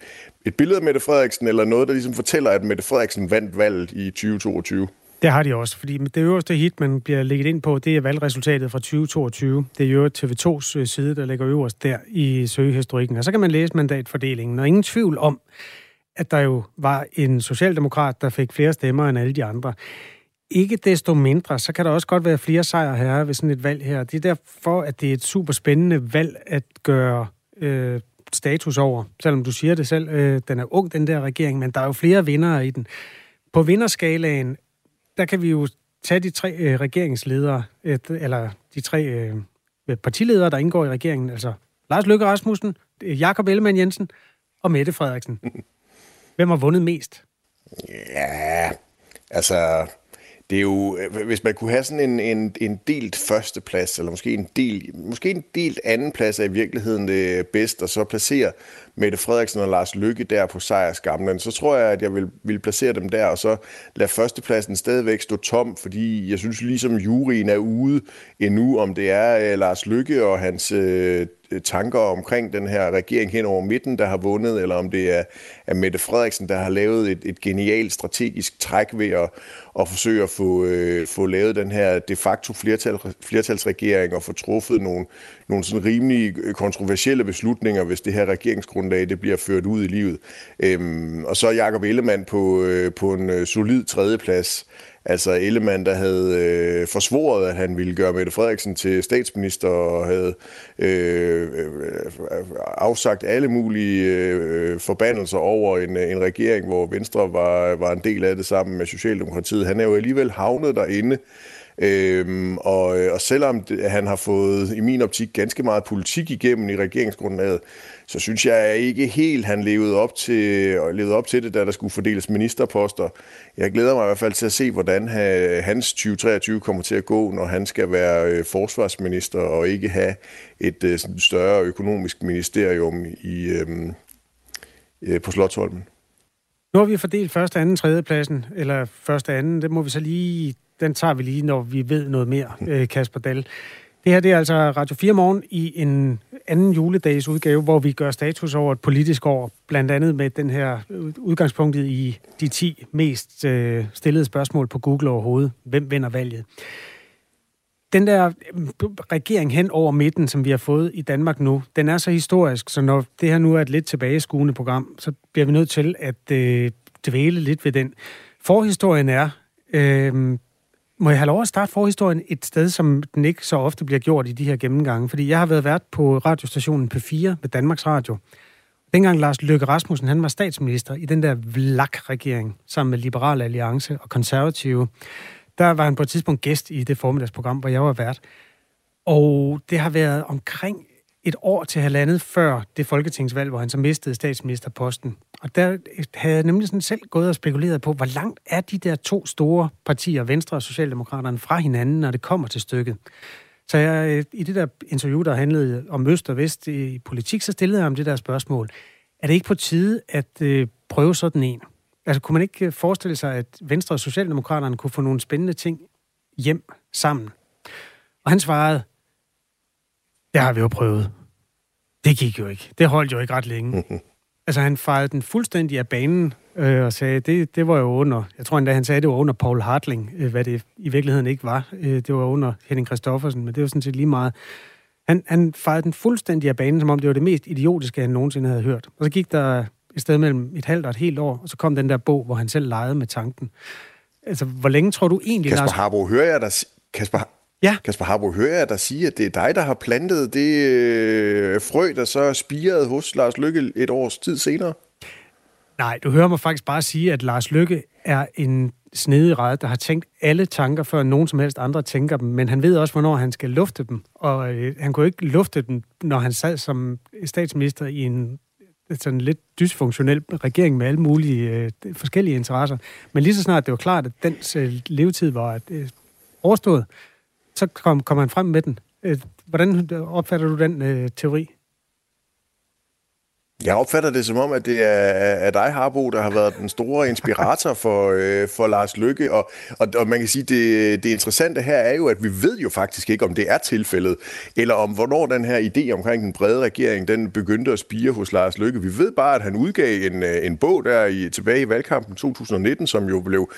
et billede af Mette Frederiksen, eller noget, der ligesom fortæller, at Mette Frederiksen vandt valget i 2022. Det har de også, fordi det øverste hit, man bliver lægget ind på, det er valgresultatet fra 2022. Det er jo TV2's øh, side, der ligger øverst der i søgehistorikken. Og så kan man læse mandatfordelingen, og ingen tvivl om, at der jo var en socialdemokrat, der fik flere stemmer end alle de andre. Ikke desto mindre, så kan der også godt være flere sejre her ved sådan et valg her. Det er derfor, at det er et super spændende valg at gøre øh, status over. Selvom du siger det selv, øh, den er ung, den der regering, men der er jo flere vindere i den. På vinderskalaen, der kan vi jo tage de tre øh, regeringsledere, et, eller de tre øh, partiledere, der indgår i regeringen, altså Lars Løkke Rasmussen, Jakob Ellemann Jensen og Mette Frederiksen. Hvem har vundet mest? Ja, altså det er jo, øh, hvis man kunne have sådan en, en, en delt førsteplads, eller måske en, del, måske en delt andenplads er i virkeligheden det bedste, og så placere Mette Frederiksen og Lars Lykke der på sejrskamlen, så tror jeg, at jeg vil, vil placere dem der, og så lade førstepladsen stadigvæk stå tom, fordi jeg synes ligesom juryen er ude endnu, om det er øh, Lars Lykke og hans øh, tanker omkring den her regering hen over midten, der har vundet, eller om det er, af Mette Frederiksen, der har lavet et, et genialt strategisk træk ved at, at forsøge at få, øh, få lavet den her de facto flertal, flertalsregering og få truffet nogle, nogle sådan rimelig øh, kontroversielle beslutninger, hvis det her regeringsgrundlag det bliver ført ud i livet. Øhm, og så Jakob Ellemann på, øh, på en øh, solid tredjeplads. Altså Ellemann, der havde øh, forsvoret, at han ville gøre Mette Frederiksen til statsminister og havde øh, øh, øh afsagt alle mulige øh, forbandelser over en, øh, en regering, hvor Venstre var, var en del af det sammen med Socialdemokratiet. Han er jo alligevel havnet derinde Øhm, og, øh, og selvom han har fået, i min optik, ganske meget politik igennem i regeringsgrundlaget, så synes jeg ikke helt, han levede op til, øh, levede op til det, da der skulle fordeles ministerposter. Jeg glæder mig i hvert fald til at se, hvordan hans 2023 kommer til at gå, når han skal være øh, forsvarsminister og ikke have et øh, større økonomisk ministerium i, øhm, øh, på Slottholmen. Nu har vi fordelt første, anden, tredje pladsen, eller første, anden, det må vi så lige, den tager vi lige, når vi ved noget mere, øh, Kasper Dahl. Det her det er altså Radio 4 Morgen i en anden juledags udgave, hvor vi gør status over et politisk år, blandt andet med den her øh, udgangspunktet i de 10 mest øh, stillede spørgsmål på Google overhovedet. Hvem vinder valget? Den der mm, regering hen over midten, som vi har fået i Danmark nu, den er så historisk, så når det her nu er et lidt tilbageskuende program, så bliver vi nødt til at øh, dvæle lidt ved den. Forhistorien er, øh, må jeg have lov at starte forhistorien et sted, som den ikke så ofte bliver gjort i de her gennemgange? Fordi jeg har været vært på radiostationen P4 med Danmarks Radio. Dengang Lars Løkke Rasmussen han var statsminister i den der VLAK-regering, sammen med Liberal Alliance og Konservative, der var han på et tidspunkt gæst i det formiddagsprogram, hvor jeg var vært. Og det har været omkring et år til halvandet før det folketingsvalg, hvor han så mistede statsministerposten. Og der havde jeg nemlig sådan selv gået og spekuleret på, hvor langt er de der to store partier, Venstre og Socialdemokraterne, fra hinanden, når det kommer til stykket. Så jeg, i det der interview, der handlede om Øst og Vest i politik, så stillede jeg ham det der spørgsmål. Er det ikke på tide at øh, prøve sådan en? Altså, kunne man ikke øh, forestille sig, at Venstre og Socialdemokraterne kunne få nogle spændende ting hjem sammen? Og han svarede, det har vi jo prøvet. Det gik jo ikke. Det holdt jo ikke ret længe. altså, han fejrede den fuldstændig af banen øh, og sagde, det, det var jo under, jeg tror endda, han sagde, det var under Paul Hartling, øh, hvad det i virkeligheden ikke var. Øh, det var under Henning Christoffersen, men det var sådan set lige meget. Han, han fejrede den fuldstændig af banen, som om det var det mest idiotiske, han nogensinde havde hørt. Og så gik der et sted mellem et halvt og et helt år, og så kom den der bog, hvor han selv legede med tanken. Altså, hvor længe tror du egentlig... Kasper Harbo, hører jeg dig... Kasper, Ja. Kasper Harbo, hører jeg dig sige, at det er dig, der har plantet det øh, frø, der så spirede hos Lars Lykke et års tid senere? Nej, du hører mig faktisk bare sige, at Lars Lykke er en snedig red, der har tænkt alle tanker, før nogen som helst andre tænker dem, men han ved også, hvornår han skal lufte dem, og øh, han kunne ikke lufte dem, når han sad som statsminister i en sådan lidt dysfunktionel regering med alle mulige øh, forskellige interesser. Men lige så snart det var klart, at dens øh, levetid var øh, overstået, så kom, kom han frem med den. Øh, hvordan opfatter du den øh, teori? Jeg opfatter det som om, at det er, er dig, Harbo, der har været den store inspirator for, øh, for Lars Lykke. Og, og, og man kan sige, det, det interessante her er jo, at vi ved jo faktisk ikke, om det er tilfældet, eller om hvornår den her idé omkring den brede regering, den begyndte at spire hos Lars Lykke. Vi ved bare, at han udgav en, øh, en bog der i, tilbage i valgkampen 2019, som jo blev,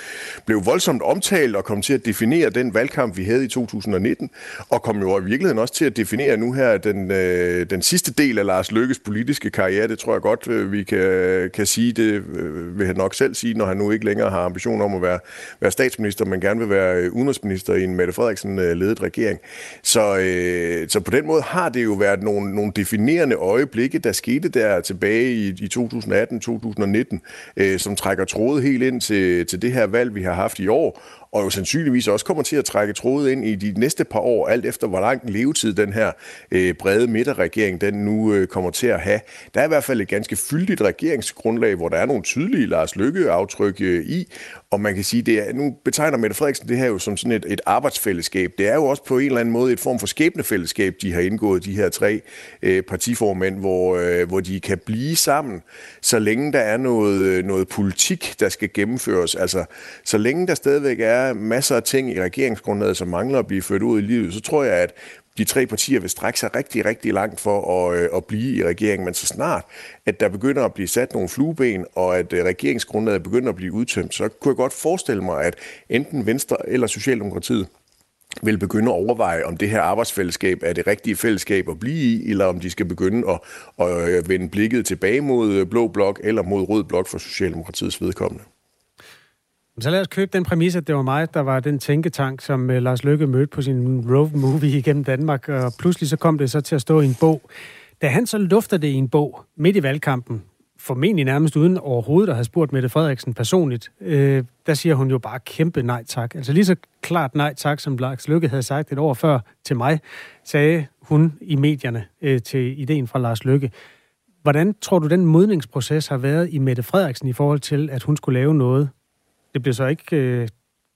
blev voldsomt omtalt og kom til at definere den valgkamp, vi havde i 2019, og kom jo i virkeligheden også til at definere nu her den, øh, den sidste del af Lars Lykkes politiske karriere det tror jeg godt, øh, vi kan, kan sige. Det øh, vil han nok selv sige, når han nu ikke længere har ambition om at være, være statsminister, men gerne vil være øh, udenrigsminister i en Mette Frederiksen-ledet regering. Så, øh, så på den måde har det jo været nogle, nogle definerende øjeblikke, der skete der tilbage i, i 2018-2019, øh, som trækker trådet helt ind til, til det her valg, vi har haft i år, og jo sandsynligvis også kommer til at trække trådet ind i de næste par år, alt efter hvor lang levetid den her øh, brede midterregering den nu øh, kommer til at have. Der er i hvert fald et ganske fyldigt regeringsgrundlag, hvor der er nogle tydelige Lars Lykke-aftryk øh, i, og man kan sige, det er, nu betegner Mette Frederiksen det her jo som sådan et, et arbejdsfællesskab. Det er jo også på en eller anden måde et form for skæbnefællesskab, de har indgået, de her tre øh, partiformænd, hvor, øh, hvor de kan blive sammen, så længe der er noget, øh, noget politik, der skal gennemføres. Altså, så længe der stadigvæk er masser af ting i regeringsgrundlaget, som mangler at blive ført ud i livet, så tror jeg, at de tre partier vil strække sig rigtig, rigtig langt for at, øh, at blive i regeringen, men så snart, at der begynder at blive sat nogle flueben, og at øh, regeringsgrundlaget begynder at blive udtømt, så kunne jeg godt forestille mig, at enten Venstre eller Socialdemokratiet vil begynde at overveje, om det her arbejdsfællesskab er det rigtige fællesskab at blive i, eller om de skal begynde at, at øh, vende blikket tilbage mod øh, Blå Blok eller mod Rød Blok for Socialdemokratiets vedkommende. Så lad os købe den præmis, at det var mig, der var den tænketank, som øh, Lars Lykke mødte på sin road movie igennem Danmark, og pludselig så kom det så til at stå i en bog. Da han så lufter det i en bog midt i valgkampen, formentlig nærmest uden overhovedet at have spurgt Mette Frederiksen personligt, øh, der siger hun jo bare kæmpe nej tak. Altså lige så klart nej tak, som Lars Lykke havde sagt et år før til mig, sagde hun i medierne øh, til ideen fra Lars Lykke. Hvordan tror du, den modningsproces har været i Mette Frederiksen i forhold til, at hun skulle lave noget? Det blev så ikke øh,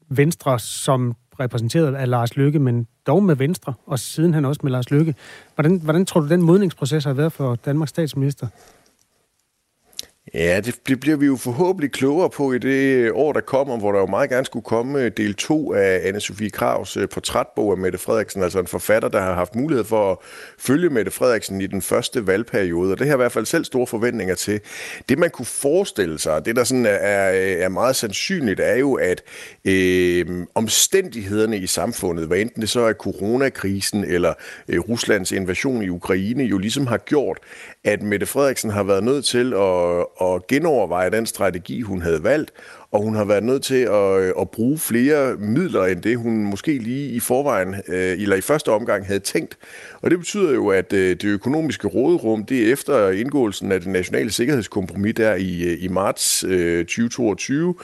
Venstre som repræsenteret af Lars Lykke, men dog med Venstre, og siden han også med Lars Lykke. Hvordan, hvordan tror du, den modningsproces har været for Danmarks statsminister? Ja, det, bliver vi jo forhåbentlig klogere på i det øh, år, der kommer, hvor der jo meget gerne skulle komme øh, del 2 af Anne-Sophie Kravs øh, portrætbog af Mette Frederiksen, altså en forfatter, der har haft mulighed for at følge Mette Frederiksen i den første valgperiode, og det har i hvert fald selv store forventninger til. Det man kunne forestille sig, det der sådan er, er meget sandsynligt, er jo, at øh, omstændighederne i samfundet, hvad enten det så er coronakrisen eller øh, Ruslands invasion i Ukraine, jo ligesom har gjort, at Mette Frederiksen har været nødt til at, at genoverveje den strategi, hun havde valgt, og hun har været nødt til at, øh, at bruge flere midler end det, hun måske lige i forvejen, øh, eller i første omgang havde tænkt. Og det betyder jo, at øh, det økonomiske råderum, det er efter indgåelsen af det nationale sikkerhedskompromis der i, i marts 2022,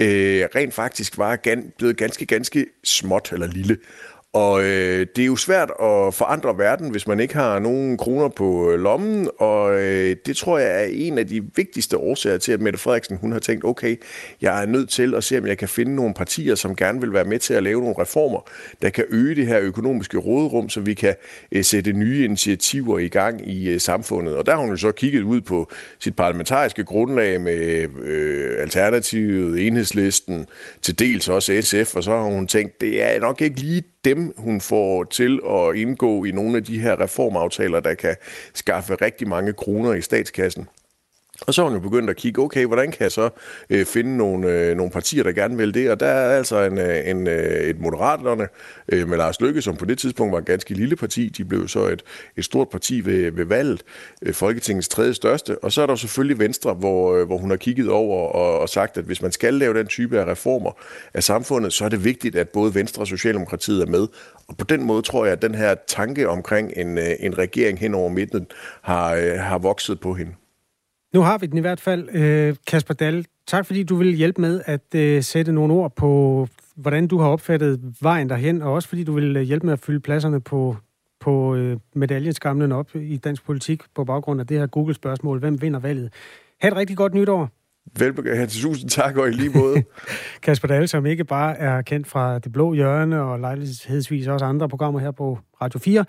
rent faktisk var blevet ganske, ganske småt eller lille. Og øh, det er jo svært at forandre verden, hvis man ikke har nogen kroner på øh, lommen, og øh, det tror jeg er en af de vigtigste årsager til, at Mette Frederiksen hun har tænkt, okay, jeg er nødt til at se, om jeg kan finde nogle partier, som gerne vil være med til at lave nogle reformer, der kan øge det her økonomiske råderum, så vi kan øh, sætte nye initiativer i gang i øh, samfundet. Og der har hun jo så kigget ud på sit parlamentariske grundlag med øh, Alternativet, Enhedslisten, til dels også SF, og så har hun tænkt, det er nok ikke lige dem, hun får til at indgå i nogle af de her reformaftaler, der kan skaffe rigtig mange kroner i statskassen. Og så har hun jo begyndt at kigge, okay, hvordan kan jeg så øh, finde nogle, øh, nogle partier, der gerne vil det? Og der er altså en, øh, en, øh, et moderaterne øh, med Lars Løkke, som på det tidspunkt var et ganske lille parti. De blev så et, et stort parti ved, ved valget, øh, Folketingets tredje største. Og så er der selvfølgelig Venstre, hvor, øh, hvor hun har kigget over og, og sagt, at hvis man skal lave den type af reformer af samfundet, så er det vigtigt, at både Venstre og Socialdemokratiet er med. Og på den måde tror jeg, at den her tanke omkring en, øh, en regering hen over midten har, øh, har vokset på hende. Nu har vi den i hvert fald. Øh, Kasper Dahl, tak fordi du vil hjælpe med at øh, sætte nogle ord på, hvordan du har opfattet vejen derhen, og også fordi du vil øh, hjælpe med at fylde pladserne på, på medaljeskamlen op i dansk politik på baggrund af det her Google-spørgsmål. Hvem vinder valget? Ha' et rigtig godt nytår. Velbegavet. Tusind tak, og i lige måde. [LAUGHS] Kasper Dahl, som ikke bare er kendt fra Det Blå Hjørne og lejlighedsvis også andre programmer her på Radio 4,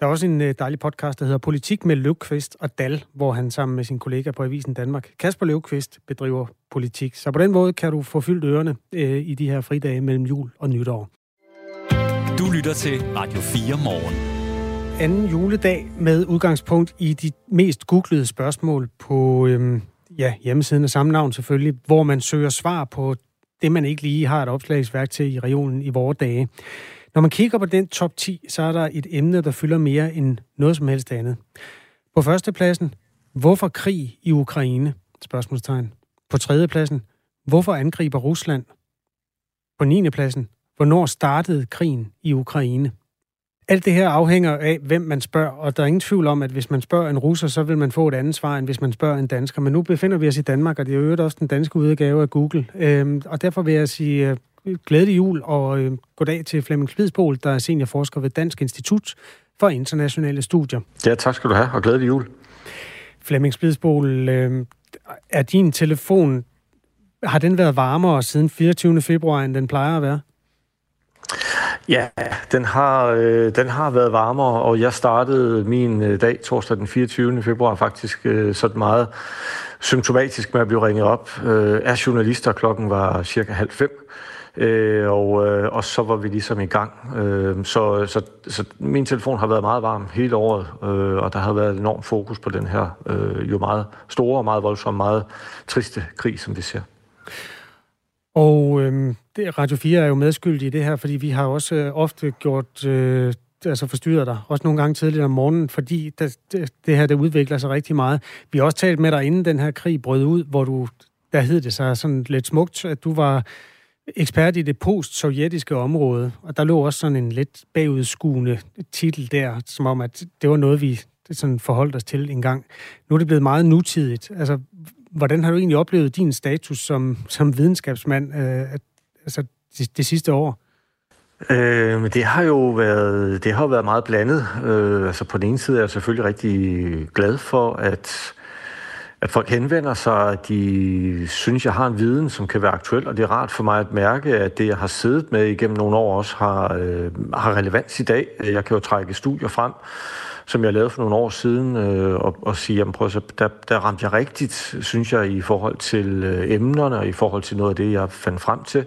der er også en øh, dejlig podcast, der hedder Politik med Løvqvist og Dal, hvor han sammen med sin kollega på Avisen Danmark, Kasper Løvqvist, bedriver politik. Så på den måde kan du få fyldt ørerne øh, i de her fridage mellem jul og nytår. Du lytter til Radio 4 morgen. Anden juledag med udgangspunkt i de mest googlede spørgsmål på øh, ja, hjemmesiden af samme navn selvfølgelig, hvor man søger svar på det, man ikke lige har et opslagsværk til i regionen i vore dage. Når man kigger på den top 10, så er der et emne, der fylder mere end noget som helst andet. På førstepladsen, hvorfor krig i Ukraine? Spørgsmålstegn. På tredjepladsen, hvorfor angriber Rusland? På 9. pladsen, hvornår startede krigen i Ukraine? Alt det her afhænger af, hvem man spørger, og der er ingen tvivl om, at hvis man spørger en russer, så vil man få et andet svar, end hvis man spørger en dansker. Men nu befinder vi os i Danmark, og det er jo også den danske udgave af Google. Øhm, og derfor vil jeg sige øh, glædelig jul og øh, goddag til Flemming Spidsbol, der er seniorforsker ved Dansk Institut for Internationale Studier. Ja, tak skal du have, og glædelig jul. Flemming Spidsbol, øh, er din telefon, har den været varmere siden 24. februar, end den plejer at være? Ja, den har, øh, den har været varmere, og jeg startede min øh, dag torsdag den 24. februar faktisk øh, sådan meget symptomatisk med at blive ringet op øh, af journalister. Klokken var cirka halv fem. Øh, og, øh, og så var vi ligesom i gang. Øh, så, så, så min telefon har været meget varm hele året, øh, og der har været enormt fokus på den her øh, jo meget store meget voldsomme, meget triste krig, som vi ser. Og øh, Radio 4 er jo medskyldig i det her, fordi vi har også øh, ofte gjort... Øh, altså forstyrret dig, også nogle gange tidligere om morgenen, fordi det, det, det her det udvikler sig rigtig meget. Vi har også talt med dig, inden den her krig brød ud, hvor du, der hed det sig sådan lidt smukt, at du var ekspert i det post-sovjetiske område, og der lå også sådan en lidt bagudskuende titel der, som om, at det var noget, vi sådan forholdt os til en gang. Nu er det blevet meget nutidigt. Altså, hvordan har du egentlig oplevet din status som, som videnskabsmand øh, altså det, det sidste år? Øh, men det har jo været, det har været meget blandet. Øh, altså på den ene side er jeg selvfølgelig rigtig glad for, at, at folk henvender sig, at de synes, jeg har en viden, som kan være aktuel, og det er rart for mig at mærke, at det, jeg har siddet med igennem nogle år, også har, øh, har relevans i dag. Jeg kan jo trække studier frem, som jeg lavede for nogle år siden, øh, og, og sige, jamen prøv så, der, der ramte jeg rigtigt, synes jeg, i forhold til øh, emnerne, og i forhold til noget af det, jeg fandt frem til.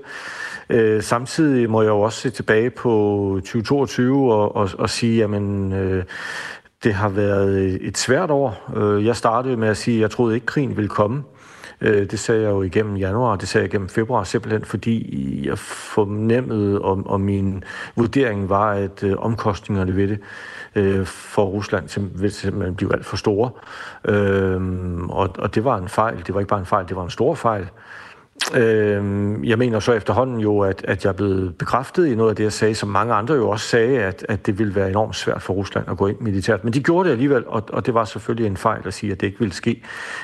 Øh, samtidig må jeg jo også se tilbage på 2022 og, og, og sige, jamen, øh, det har været et svært år. Øh, jeg startede med at sige, at jeg troede ikke, krigen ville komme. Øh, det sagde jeg jo igennem januar, det sagde jeg igennem februar, simpelthen fordi jeg fornemmede, og, og min vurdering var, at øh, omkostningerne ved det øh, for Rusland vil simpelthen blive alt for store. Øh, og, og det var en fejl. Det var ikke bare en fejl, det var en stor fejl. Øh, jeg mener så efterhånden jo, at, at jeg er blevet bekræftet i noget af det, jeg sagde, som mange andre jo også sagde, at, at det ville være enormt svært for Rusland at gå ind militært. Men de gjorde det alligevel, og, og det var selvfølgelig en fejl at sige, at det ikke ville ske,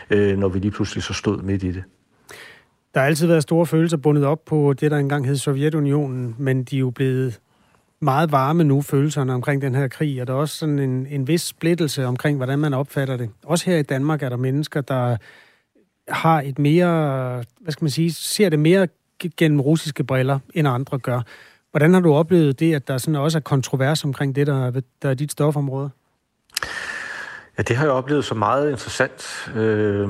øh, når vi lige pludselig så stod midt i det. Der har altid været store følelser bundet op på det, der engang hed Sovjetunionen, men de er jo blevet meget varme nu, følelserne omkring den her krig, og der er også sådan en, en vis splittelse omkring, hvordan man opfatter det. Også her i Danmark er der mennesker, der har et mere, hvad skal man sige, ser det mere gennem russiske briller, end andre gør. Hvordan har du oplevet det, at der sådan også er kontrovers omkring det, der, der er dit stofområde? Ja, det har jeg oplevet som meget interessant. Øh,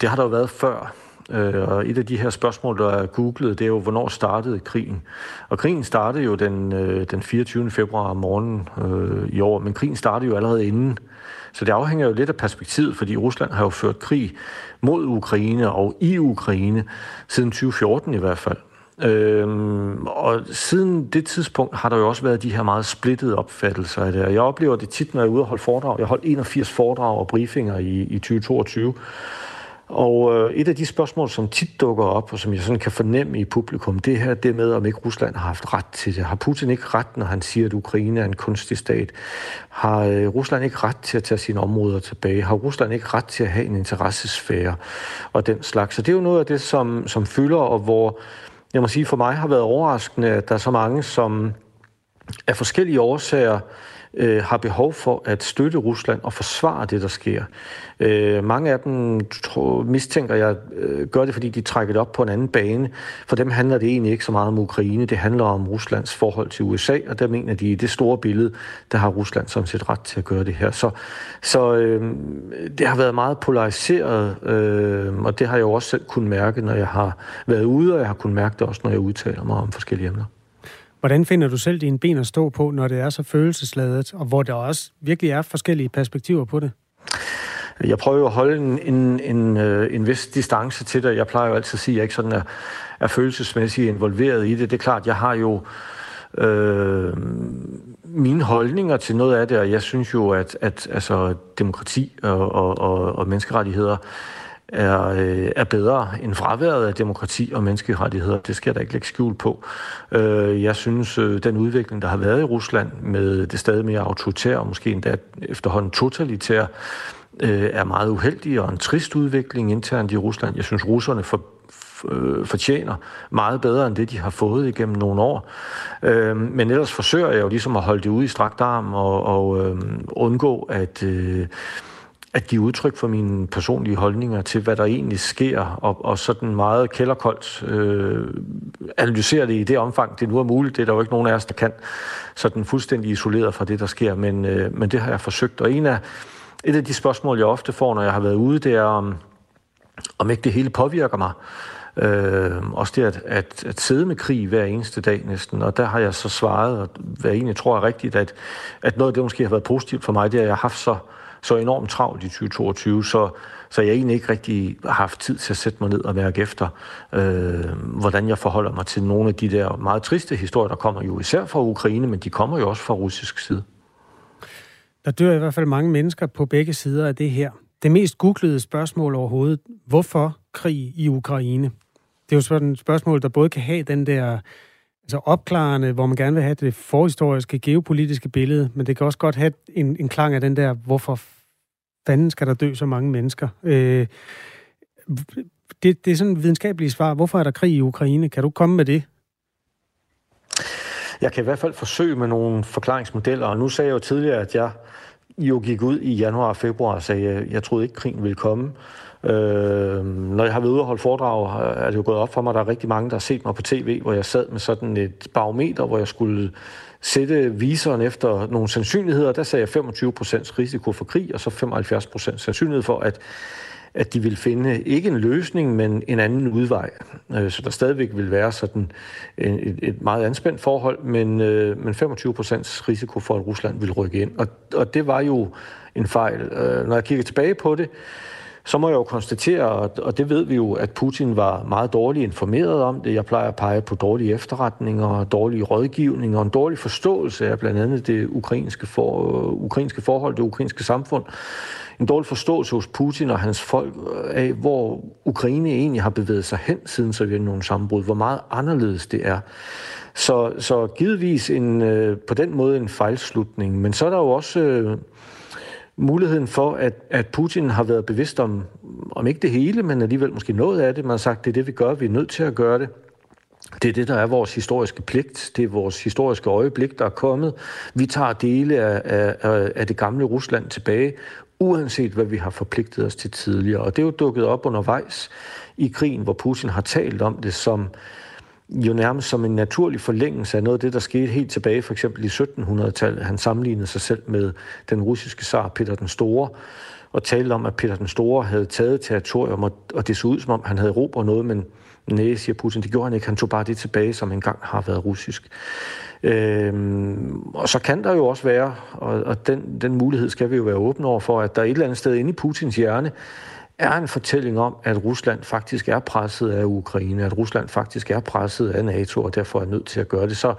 det har der jo været før. Øh, og et af de her spørgsmål, der er googlet, det er jo, hvornår startede krigen? Og krigen startede jo den, øh, den 24. februar om morgenen øh, i år, men krigen startede jo allerede inden. Så det afhænger jo lidt af perspektivet, fordi Rusland har jo ført krig mod Ukraine og i Ukraine siden 2014 i hvert fald. Øhm, og siden det tidspunkt har der jo også været de her meget splittede opfattelser af det. Jeg oplever det tit, når jeg er ude og holde foredrag. Jeg holdt 81 foredrag og briefinger i, i 2022. Og øh, et af de spørgsmål, som tit dukker op, og som jeg sådan kan fornemme i publikum, det her det med, om ikke Rusland har haft ret til det. Har Putin ikke ret, når han siger, at Ukraine er en kunstig stat? Har øh, Rusland ikke ret til at tage sine områder tilbage? Har Rusland ikke ret til at have en interessesfære og den slags? Så det er jo noget af det, som, som fylder, og hvor jeg må sige, for mig har været overraskende, at der er så mange, som af forskellige årsager øh, har behov for at støtte Rusland og forsvare det, der sker. Øh, mange af dem tror, mistænker jeg øh, gør det, fordi de trækker det op på en anden bane. For dem handler det egentlig ikke så meget om Ukraine, det handler om Ruslands forhold til USA, og der mener de, i det store billede, der har Rusland som set ret til at gøre det her. Så, så øh, det har været meget polariseret, øh, og det har jeg jo også selv kunnet mærke, når jeg har været ude, og jeg har kunnet mærke det også, når jeg udtaler mig om forskellige emner. Hvordan finder du selv dine ben at stå på, når det er så følelsesladet, og hvor der også virkelig er forskellige perspektiver på det? Jeg prøver jo at holde en, en, en, øh, en vis distance til det. Jeg plejer jo altid at sige, at jeg ikke sådan er, er følelsesmæssigt involveret i det. Det er klart, jeg har jo øh, mine holdninger til noget af det, og jeg synes jo, at, at altså, demokrati og, og, og, og menneskerettigheder er, øh, er bedre end fraværet af demokrati og menneskerettigheder. Det skal jeg da ikke lægge skjul på. Øh, jeg synes, øh, den udvikling, der har været i Rusland med det stadig mere autoritære og måske endda efterhånden totalitære, øh, er meget uheldig og en trist udvikling internt i Rusland. Jeg synes, russerne for, øh, fortjener meget bedre end det, de har fået igennem nogle år. Øh, men ellers forsøger jeg jo ligesom at holde det ude i strakt arm og, og undgå at at give udtryk for mine personlige holdninger til, hvad der egentlig sker, og, og sådan meget kælderkoldt øh, analysere det i det omfang, det nu er muligt. Det er der jo ikke nogen af os, der kan sådan fuldstændig isoleret fra det, der sker, men, øh, men det har jeg forsøgt. Og en af, et af de spørgsmål, jeg ofte får, når jeg har været ude, det er, om, om ikke det hele påvirker mig. Øh, også det at, at, at sidde med krig hver eneste dag næsten, og der har jeg så svaret, og hvad jeg egentlig tror er rigtigt, at, at noget af det måske har været positivt for mig, det er, at jeg har haft så så enormt travlt i 2022, så, så jeg egentlig ikke rigtig har haft tid til at sætte mig ned og mærke efter, øh, hvordan jeg forholder mig til nogle af de der meget triste historier, der kommer jo især fra Ukraine, men de kommer jo også fra russisk side. Der dør i hvert fald mange mennesker på begge sider af det her. Det mest googlede spørgsmål overhovedet, hvorfor krig i Ukraine? Det er jo sådan et spørgsmål, der både kan have den der altså opklarende, hvor man gerne vil have det forhistoriske, geopolitiske billede, men det kan også godt have en, en klang af den der, hvorfor fanden skal der dø så mange mennesker? Øh, det, det er sådan et videnskabeligt svar. Hvorfor er der krig i Ukraine? Kan du komme med det? Jeg kan i hvert fald forsøge med nogle forklaringsmodeller, og nu sagde jeg jo tidligere, at jeg jo gik ud i januar og februar og sagde, at jeg troede ikke, krigen ville komme. Øh, når jeg har været ude og holde foredrag, er det jo gået op for mig, at der er rigtig mange, der har set mig på tv, hvor jeg sad med sådan et barometer, hvor jeg skulle sætte viseren efter nogle sandsynligheder. Der sagde jeg 25% risiko for krig, og så 75% sandsynlighed for, at at de vil finde ikke en løsning, men en anden udvej. Øh, så der stadigvæk vil være sådan et, et meget anspændt forhold, men, øh, men 25 procents risiko for, at Rusland vil rykke ind. Og, og det var jo en fejl. Øh, når jeg kigger tilbage på det, så må jeg jo konstatere, og det ved vi jo, at Putin var meget dårligt informeret om det. Jeg plejer at pege på dårlige efterretninger, dårlige rådgivninger og en dårlig forståelse af blandt andet det ukrainske, for, øh, ukrainske forhold, det ukrainske samfund en dårlig forståelse hos Putin og hans folk af, hvor Ukraine egentlig har bevæget sig hen siden Sovjetunionens sammenbrud, hvor meget anderledes det er. Så, så givetvis en, øh, på den måde en fejlslutning. Men så er der jo også øh, muligheden for, at, at Putin har været bevidst om, om ikke det hele, men alligevel måske noget af det. Man har sagt, det er det, vi gør, vi er nødt til at gøre det. Det er det, der er vores historiske pligt. Det er vores historiske øjeblik, der er kommet. Vi tager dele af, af, af det gamle Rusland tilbage, uanset hvad vi har forpligtet os til tidligere. Og det er jo dukket op undervejs i krigen, hvor Putin har talt om det som jo nærmest som en naturlig forlængelse af noget af det, der skete helt tilbage, for eksempel i 1700-tallet. Han sammenlignede sig selv med den russiske zar Peter den Store, og talte om, at Peter den Store havde taget territorium, og det så ud, som om han havde råbt noget, men nej, siger Putin, det gjorde han ikke. Han tog bare det tilbage, som engang har været russisk. Øhm, og så kan der jo også være, og, og den, den mulighed skal vi jo være åbne over for, at der et eller andet sted inde i Putins hjerne er en fortælling om, at Rusland faktisk er presset af Ukraine, at Rusland faktisk er presset af NATO, og derfor er nødt til at gøre det. Så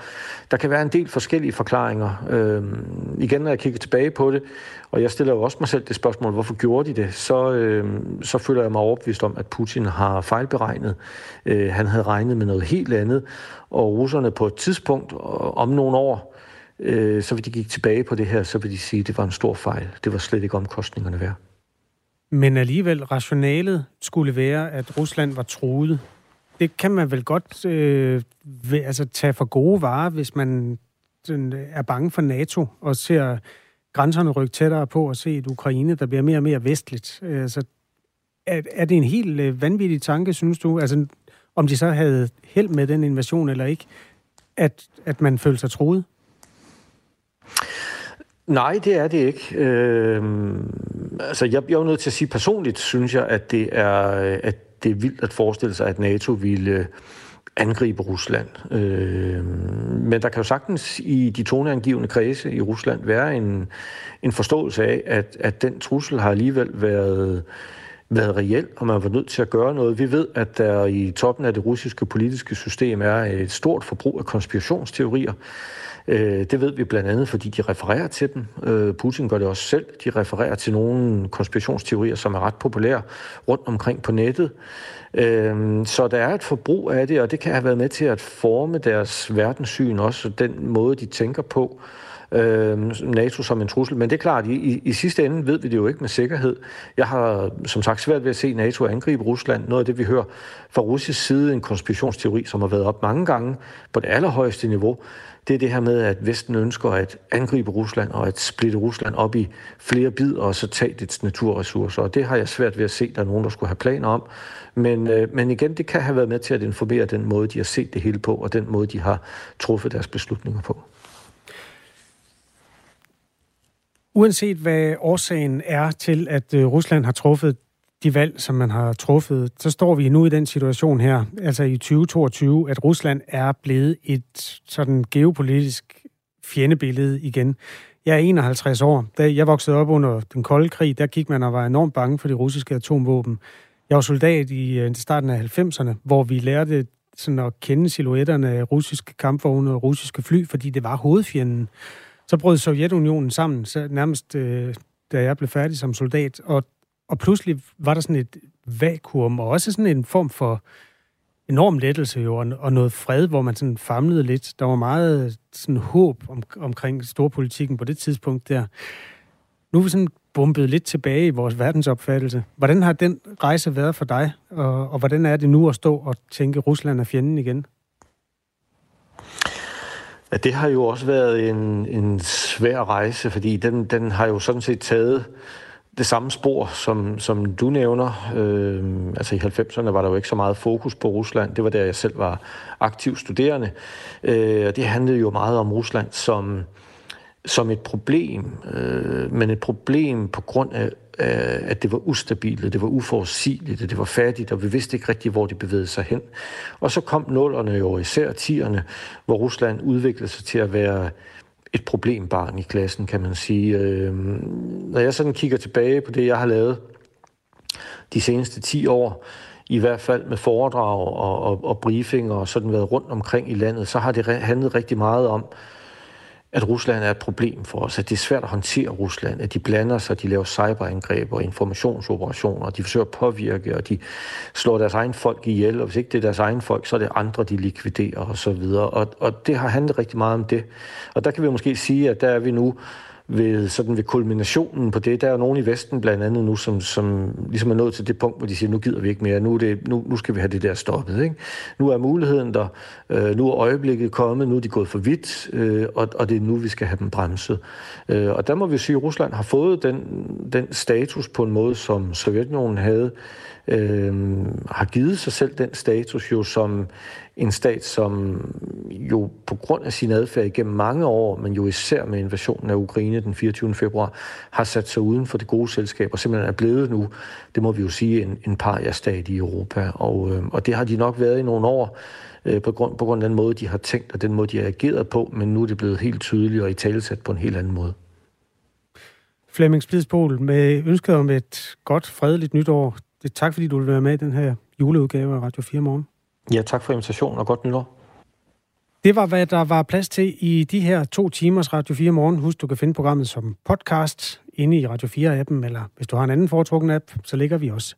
der kan være en del forskellige forklaringer. Øhm, igen, når jeg kigger tilbage på det, og jeg stiller jo også mig selv det spørgsmål, hvorfor gjorde de det, så, øhm, så føler jeg mig overbevist om, at Putin har fejlberegnet. Øh, han havde regnet med noget helt andet, og russerne på et tidspunkt øh, om nogle år, øh, så vil de gik tilbage på det her, så vil de sige, at det var en stor fejl. Det var slet ikke omkostningerne værd. Men alligevel, rationalet skulle være, at Rusland var truet. Det kan man vel godt øh, ved, altså, tage for gode varer, hvis man den, øh, er bange for NATO og ser grænserne rykke tættere på og se et Ukraine, der bliver mere og mere vestligt. Altså, er, er det en helt øh, vanvittig tanke, synes du? Altså, om de så havde held med den invasion eller ikke, at, at man følte sig truet? Nej, det er det ikke. Øh, altså, jeg, jeg er jo nødt til at sige personligt, synes jeg, at det er, øh, at det er vildt at forestille sig, at NATO ville øh, angribe Rusland. Øh, men der kan jo sagtens i de toneangivende kredse i Rusland være en, en forståelse af, at, at den trussel har alligevel været været reel, og man var nødt til at gøre noget. Vi ved, at der i toppen af det russiske politiske system er et stort forbrug af konspirationsteorier. Øh, det ved vi blandt andet, fordi de refererer til dem. Øh, Putin gør det også selv. De refererer til nogle konspirationsteorier, som er ret populære rundt omkring på nettet. Øh, så der er et forbrug af det, og det kan have været med til at forme deres verdenssyn også, den måde, de tænker på øh, NATO som en trussel. Men det er klart, i, i, i sidste ende ved vi det jo ikke med sikkerhed. Jeg har som sagt svært ved at se NATO angribe Rusland. Noget af det, vi hører fra russisk side, en konspirationsteori, som har været op mange gange på det allerhøjeste niveau, det er det her med, at Vesten ønsker at angribe Rusland og at splitte Rusland op i flere bidder og så tage dets naturressourcer. Og det har jeg svært ved at se, at der er nogen, der skulle have planer om. Men, øh, men igen, det kan have været med til at informere den måde, de har set det hele på, og den måde, de har truffet deres beslutninger på. Uanset hvad årsagen er til, at øh, Rusland har truffet de valg, som man har truffet, så står vi nu i den situation her, altså i 2022, at Rusland er blevet et sådan geopolitisk fjendebillede igen. Jeg er 51 år. Da jeg voksede op under den kolde krig, der gik man og var enormt bange for de russiske atomvåben. Jeg var soldat i øh, starten af 90'erne, hvor vi lærte sådan at kende silhuetterne af russiske kampvogne og russiske fly, fordi det var hovedfjenden. Så brød Sovjetunionen sammen, så nærmest øh, da jeg blev færdig som soldat, og, og pludselig var der sådan et vakuum, og også sådan en form for enorm lettelse jo, og, noget fred, hvor man sådan famlede lidt. Der var meget sådan håb om, omkring storpolitikken på det tidspunkt der. Nu er vi sådan bumpet lidt tilbage i vores verdensopfattelse. Hvordan har den rejse været for dig, og, og hvordan er det nu at stå og tænke, at Rusland er fjenden igen? Ja, det har jo også været en, en svær rejse, fordi den, den har jo sådan set taget det samme spor, som, som du nævner. Øh, altså i 90'erne var der jo ikke så meget fokus på Rusland. Det var der, jeg selv var aktiv studerende. Øh, og det handlede jo meget om Rusland som, som et problem, øh, men et problem på grund af, at det var ustabilt, det var uforudsigeligt, det var fattigt, og vi vidste ikke rigtigt, hvor de bevægede sig hen. Og så kom nullerne jo, især tierne, hvor Rusland udviklede sig til at være et problembarn i klassen, kan man sige. Øh, når jeg sådan kigger tilbage på det, jeg har lavet de seneste 10 år, i hvert fald med foredrag og, og, og briefinger og sådan været rundt omkring i landet, så har det handlet rigtig meget om, at Rusland er et problem for os, at det er svært at håndtere Rusland, at de blander sig, de laver cyberangreb og informationsoperationer, og de forsøger at påvirke, og de slår deres egen folk ihjel, og hvis ikke det er deres egen folk, så er det andre, de likviderer og så videre. Og, og det har handlet rigtig meget om det. Og der kan vi måske sige, at der er vi nu ved, sådan ved kulminationen på det. Der er jo nogen i Vesten blandt andet nu, som, som ligesom er nået til det punkt, hvor de siger, nu gider vi ikke mere, nu, er det, nu, nu skal vi have det der stoppet. Ikke? Nu er muligheden der, øh, nu er øjeblikket kommet, nu er de gået for vidt, øh, og, og det er nu, vi skal have dem bremset. Øh, og der må vi sige, at Rusland har fået den, den status på en måde, som Sovjetunionen havde, øh, har givet sig selv den status jo som en stat, som jo på grund af sin adfærd igennem mange år, men jo især med invasionen af Ukraine den 24. februar, har sat sig uden for det gode selskab og simpelthen er blevet nu, det må vi jo sige, en, en paria-stat i Europa. Og, øh, og det har de nok været i nogle år, øh, på, grund, på grund af den måde, de har tænkt og den måde, de har ageret på, men nu er det blevet helt tydeligt og i talesat på en helt anden måde. Flemming Splidsbol, med ønsket om et godt, fredeligt nytår. Det, tak fordi du vil være med i den her juleudgave af Radio 4 Morgen. Ja, tak for invitationen og godt nytår. Det var, hvad der var plads til i de her to timers Radio 4 morgen. Husk, du kan finde programmet som podcast inde i Radio 4-appen, eller hvis du har en anden foretrukken app, så ligger vi også